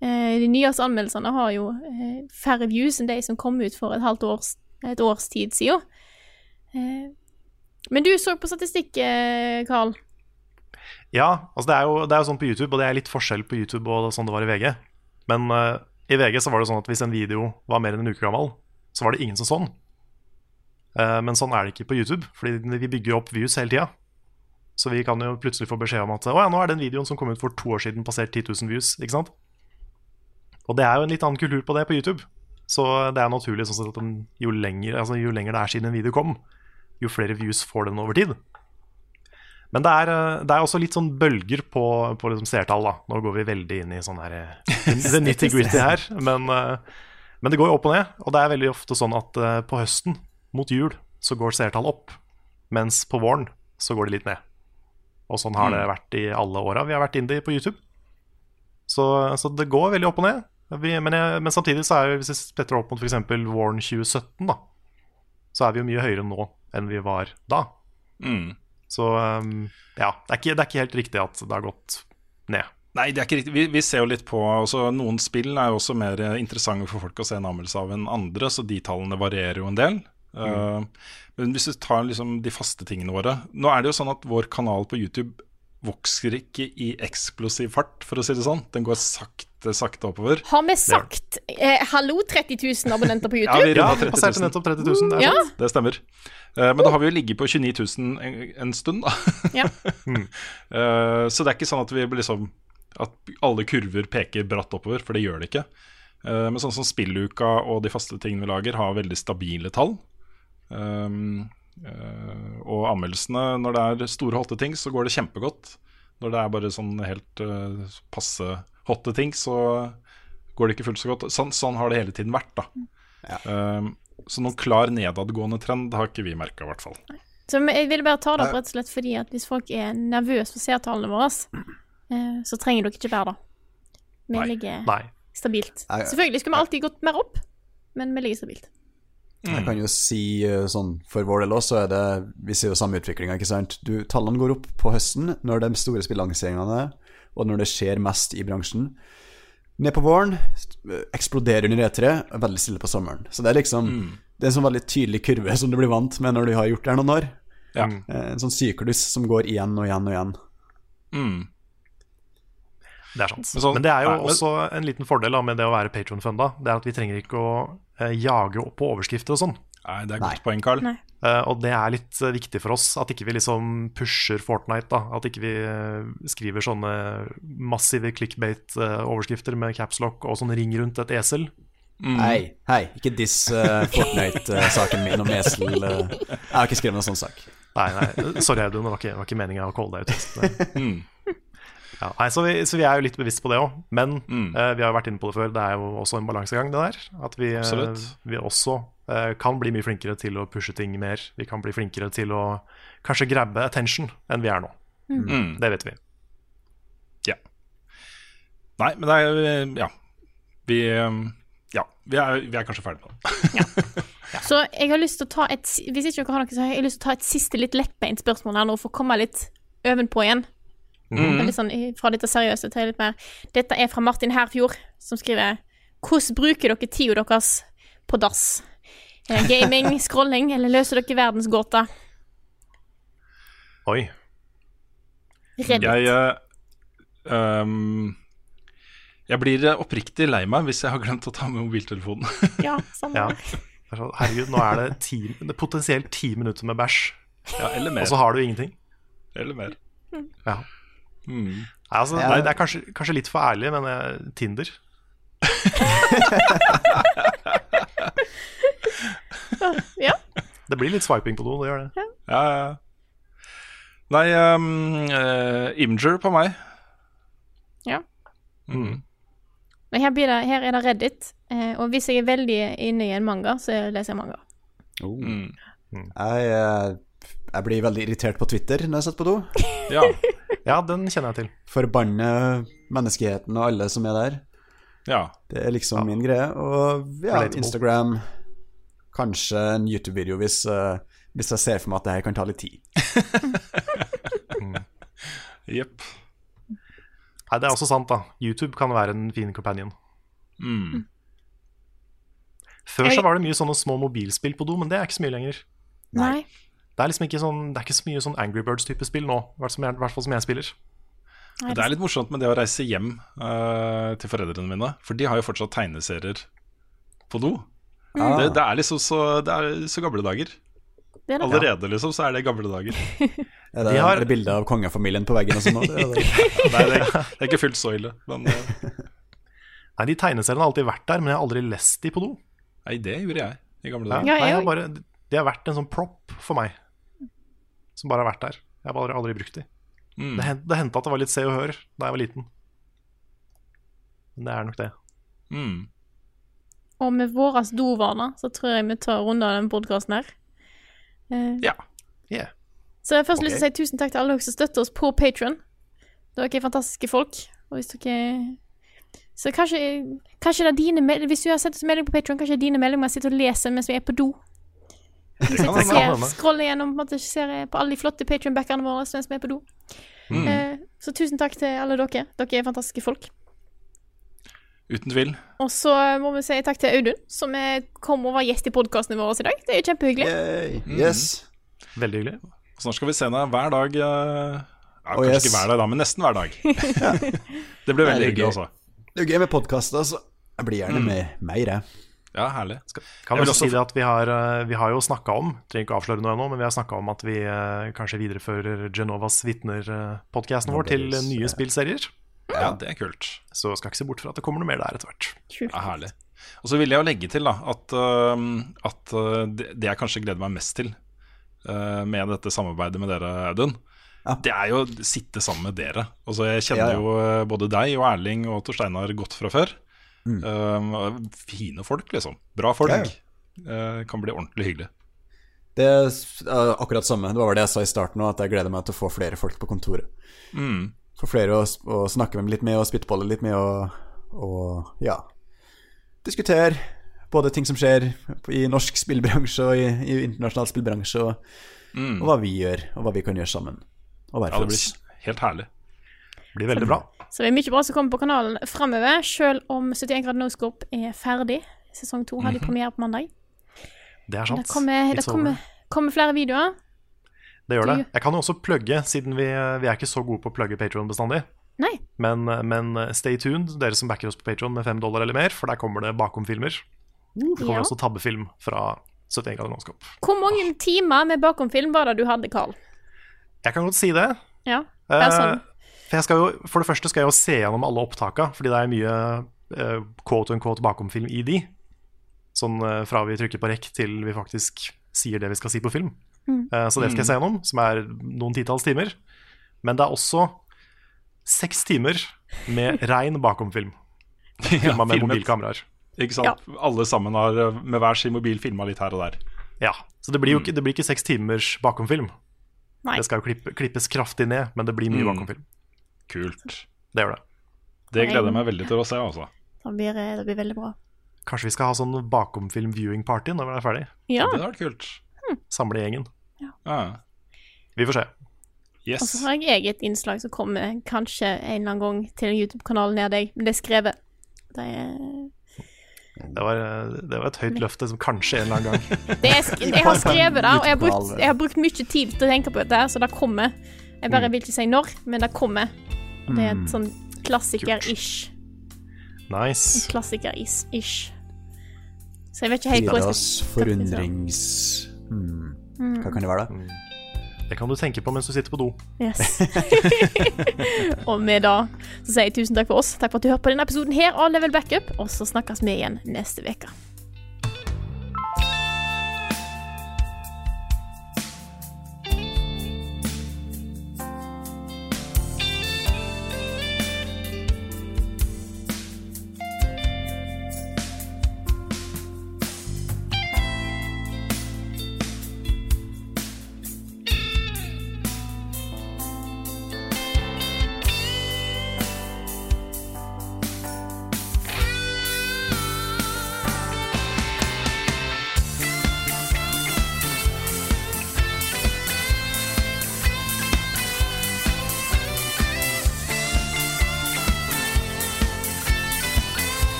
Eh, de nyeste anmeldelsene har jo eh, færre views enn de som kom ut for et halvt års, et års tid siden. Eh, men du så på statistikk, Karl. Ja, altså det er, jo, det er jo sånn på YouTube, og det er litt forskjell på YouTube og sånn det var i VG. Men uh, i VG så var det sånn at hvis en video var mer enn en uke gammel, så var det ingen som sånn. Eh, men sånn er det ikke på YouTube, fordi vi bygger opp views hele tida. Så vi kan jo plutselig få beskjed om at å ja, nå er den videoen som kom ut for to år siden, passert 10 000 views. ikke sant? Og det er jo en litt annen kultur på det på YouTube. Så det er naturlig sånn at den, jo, lenger, altså, jo lenger det er siden en video kom, jo flere views får den over tid. Men det er, eh, det er også litt sånn bølger på, på liksom seertall. da. Nå går vi veldig inn i sånn her eh, det nitty-gritty her. Men, eh, men det går jo opp og ned. Og det er veldig ofte sånn at på høsten, mot jul, så går seertall opp. Mens på våren så går det litt ned. Og sånn har det vært i alle åra vi har vært indie på YouTube. Så, så det går veldig opp og ned. Men, jeg, men samtidig så er jo, hvis vi setter opp mot f.eks. våren 2017, da, så er vi jo mye høyere nå enn vi var da. Mm. Så um, ja, det er, ikke, det er ikke helt riktig at det har gått ned. Nei, det er ikke riktig. Vi, vi ser jo litt på altså, Noen spill er jo også mer interessante for folk å se en anmeldelse av enn andre, så de tallene varierer jo en del. Uh, men hvis du tar liksom de faste tingene våre Nå er det jo sånn at vår kanal på YouTube vokser ikke i eksplosiv fart, for å si det sånn. Den går sakte, sakte oppover. Har vi sagt eh, 'hallo, 30 000 abonnenter på Ja, vi YouTube'? Ja, runda 30 passerte 000. nettopp 30 000. Det er Ja. sant. Det stemmer. Uh, men da har vi jo ligget på 29 000 en, en stund, da. Ja. Eh, så det er ikke sånn at vi liksom at alle kurver peker bratt oppover, for det gjør det ikke. Uh, men sånn som spilluka og de faste tingene vi lager, har veldig stabile tall. Um, og anmeldelsene, når det er store hotte ting, så går det kjempegodt. Når det er bare sånn helt eh, passe hotte ting, så går det ikke fullt så godt. Sånn, sånn har det hele tiden vært, da. Um, så noen klar nedadgående trend har ikke vi merka, i hvert fall. Så jeg ville bare ta det opp rett og slett fordi at hvis folk er nervøse for seertallene våre, eh, så trenger dere ikke være det. Vi ligger stabilt. Selvfølgelig skulle vi alltid gått mer opp, men vi ligger stabilt. Jeg kan jo si eh, sånn for vår del også, så er det Vi ser jo samme utviklinga, ikke sant. Du, tallene går opp på høsten når de store spillanseringene er, og når det skjer mest i bransjen. Ned på våren eksploderer under E3, og veldig stille på sommeren. Så det er liksom Det er en sånn veldig tydelig kurve som du blir vant med når du har gjort det her noen år. Ja. Eh, En sånn syklus som går igjen og igjen og igjen. Mm. Det er sant. Men så, men det er jo Nei, men- også en liten fordel da, med det å være patronfunda. Det er at vi trenger ikke å eh, jage opp på overskrifter og sånn. Nei, det er godt poeng, Carl. Nei. Uh, og det er litt uh, viktig for oss at ikke vi liksom pusher Fortnite. da At ikke vi uh, skriver sånne massive clickbait-overskrifter med capslock og sånn ring rundt et esel. Hei, hei, ikke diss Fortnite-saken min om esel. jeg har ikke skrevet noen sånn sak. Nei, nei, sorry Audun, det var ikke, var ikke meninga å calle deg ut. Det- Mm. Ja, nei, så, vi, så vi er jo litt bevisst på det òg. Men Mm. uh, vi har jo vært inne på det før, det er jo også en balansegang, det der. At vi, uh, vi også uh, kan bli mye flinkere til å pushe ting mer. Vi kan bli flinkere til å kanskje grabbe attention enn vi er nå. Mm. Det vet vi. Ja. Nei, men det er Ja. Vi Ja, vi er, vi er kanskje ferdig med det. Så jeg har lyst til å ta et Hvis ikke dere har noe, så har jeg lyst til å ta et siste litt lettbeint spørsmål her nå, for å komme litt ovenpå igjen. Mm. Litt sånn fra dette seriøse til litt mer Dette er fra Martin Herfjord, som skriver Hvordan bruker dere tida deres på dass? Er gaming, scrolling, eller løser dere verdensgåta? Oi. Reddit. Jeg uh, um, Jeg blir eh, oppriktig lei meg hvis jeg har glemt å ta med mobiltelefonen. Ja, samme Ja. sånn, Herregud, nå er det, ti, det er potensielt ti minutter med bæsj, ja, eller og så har du ingenting. Eller mer. Ja. Mm. Nei, altså, nei, det er kanskje, kanskje litt for ærlig, men jeg, Tinder Ja. Det blir litt swiping på do, det gjør det. Ja, ja. ja. Nei, um, uh, Imger på meg. Ja. Mm. Men her, blir det, her er det Reddit, eh, og hvis jeg er veldig inne i en manga, så leser jeg manga. Mm. Jeg, eh, jeg blir veldig irritert på Twitter når jeg sitter på do. Ja. Ja, den kjenner jeg til. Forbanne menneskeheten og alle som er der. ja. Det er liksom min greie. Og ja, Instagram Kanskje en YouTube-video hvis, uh, hvis jeg ser for meg at det her kan ta litt tid. Jepp. Nei, det er også sant, da. YouTube kan være en fin companion. Mm. Før så var det mye sånne små mobilspill på do, men det er ikke så mye lenger. Nei. Det er liksom ikke sånn, det er ikke så mye sånn Angry Birds-type spill nå, i hvert fall som jeg- i hvert fall som jeg spiller. Det er litt morsomt med det å reise hjem uh, til foreldrene mine, for de har jo fortsatt tegneserier på do. Mm. Det, det er liksom så, det er så gamle dager. det er det. Allerede, liksom, så er det gamle dager. Er det, De har- er det bilde av kongefamilien på veggen og sånn? Det er. Nei, det er, er ikke fullt så ille. Men eh, Nei, De tegneseriene har alltid vært der, men jeg har aldri lest de på do. nei, det gjorde jeg i gamle dager. Ja, jeg Nei, jeg har bare, de har vært en sånn prop for meg, som bare har vært der. Jeg har bare aldri brukt de. Mm. Det, det hendte at det var litt Se og Hør da jeg var liten. Men det er nok det. Mm. Og med våre dovaner så tror jeg vi tar runde av den podkasten her. Eh, Ja. Yeah. Så jeg har først lyst til å si tusen takk til alle dere som støtter oss på Patron. Dere er fantastiske folk. Og hvis dere Så kanskje, kanskje det er dine Hvis du har sett oss melding på Patron, kanskje det er dine meldinger jeg sitter og leser mens vi er på do. Vi sitter og scroller gjennom på jeg måte, ser på alle de flotte Patron-backerne våre mens vi er på do. Mm. Eh, så tusen takk til alle dere. Dere er fantastiske folk. Uten tvil. Og så må vi si takk til Audun, som er- kom og var gjest i podkastene våre i dag. Det er jo kjempehyggelig. Mm. Yes. Veldig hyggelig. Snart skal vi se henne hver dag. Ja, kanskje Oh, kanskje yes. ikke hver dag, da, men nesten hver dag. det blir Nei, veldig det hyggelig, gøy. altså. Det er jo gøy med podkaster, så jeg blir gjerne Mm. med mer, jeg. Ja, herlig. Kan Jeg også si det at vi har, eh, vi har jo snakka om trenger ikke avsløre noe ennå, men vi har snakka om at vi eh, kanskje viderefører Genovas vitner-podkasten vår til nye ja. spillserier. Ja, det er kult. Så skal ikke se bort fra at det kommer noe mer der etter hvert. Kult. Ja, herlig. Og så vil jeg jo legge til da, at, at øh, det, jeg kanskje gleder meg mest til øh, med dette samarbeidet med dere, Audun, det er jo å sitte sammen med dere. Altså, jeg kjenner Ja, ja. jo øh, både deg og Erling og Tor Steinar godt fra før. Mm. Uh, fine folk, liksom. Bra folk. Ja, Uh, kan bli ordentlig hyggelig. Det er uh, akkurat samme. Det var det jeg sa i starten òg, at jeg gleder meg til å få flere folk på kontoret. Mm. Få flere å, å snakke med litt med og spyttbolle litt med og, og ja Diskutere både ting som skjer i norsk spillbransje og i, i internasjonal spillbransje, og, Mm. og hva vi gjør, og hva vi kan gjøre sammen. Og hver Ja, det blir helt herlig. Blir veldig bra. Så det er mye bra som kommer på kanalen framover, selv om 71 grader Noscope er ferdig. Sesong to har de premiere på mandag. Det er sant. Det kommer, det kommer, kommer flere videoer. Det gjør det. Jeg kan jo også plugge, siden vi, vi er ikke så gode på å plugge Patron bestandig. Nei. Men, men stay tuned, dere som backer oss på Patron med fem dollar eller mer, for der kommer det bakomfilmer. Det kommer Ja. også tabbefilm fra 71 grader nonskap. Hvor mange timer med bakomfilm var det du hadde, Carl? Jeg kan godt si det. Ja, det er sånn. Eh, For, jeg skal jo, for det første skal jeg jo se gjennom alle opptaka, fordi det er mye eh, quote unquote bakomfilm i de. Sånn eh, fra vi trykker på rekk til vi faktisk sier det vi skal si på film. Mm. Eh, så det skal jeg se gjennom, som er noen titalls timer. Men det er også seks timer med rein bakomfilm. Filma med mobilkameraer. Ikke sant? Alle sammen har med hver sin mobil filma litt her og der. Ja, Så det blir jo ikke, det blir ikke seks timers bakomfilm. Nei. Det skal jo klippe, klippes kraftig ned, men det blir mye Mm. bakomfilm. Kult. Det gjør det. Det gleder jeg meg veldig til å se, altså. Det blir, det blir veldig bra. Kanskje vi skal ha sånn bakomfilm viewing party når vi er ferdig? Ja. Det hadde vært kult. Samle gjengen. Ja. Vi får se. Og så har jeg et innslag som kommer kanskje en eller annen gang til YouTube-kanalen nær deg, men det er skrevet. Det er Det var, det var et høyt løfte som kanskje en eller annen gang. Det er, sk- jeg har skrevet det, og jeg har, brukt, jeg har brukt mye tid til å tenke på dette, så det kommer. Jeg bare Mm. vil ikke si når, men det kommer. Og det er Mm. et sånn klassiker-ish. Nice. En klassiker-ish. Så jeg vet ikke helt hvor jeg skal forundrings... Hmm. Mm. Hva kan det være, da? Det kan du tenke på mens du sitter på do. Yes. og med da så sier jeg tusen takk for oss. Takk for at du hørte på denne episoden her av Level Backup, og så snakkes vi igjen neste uke.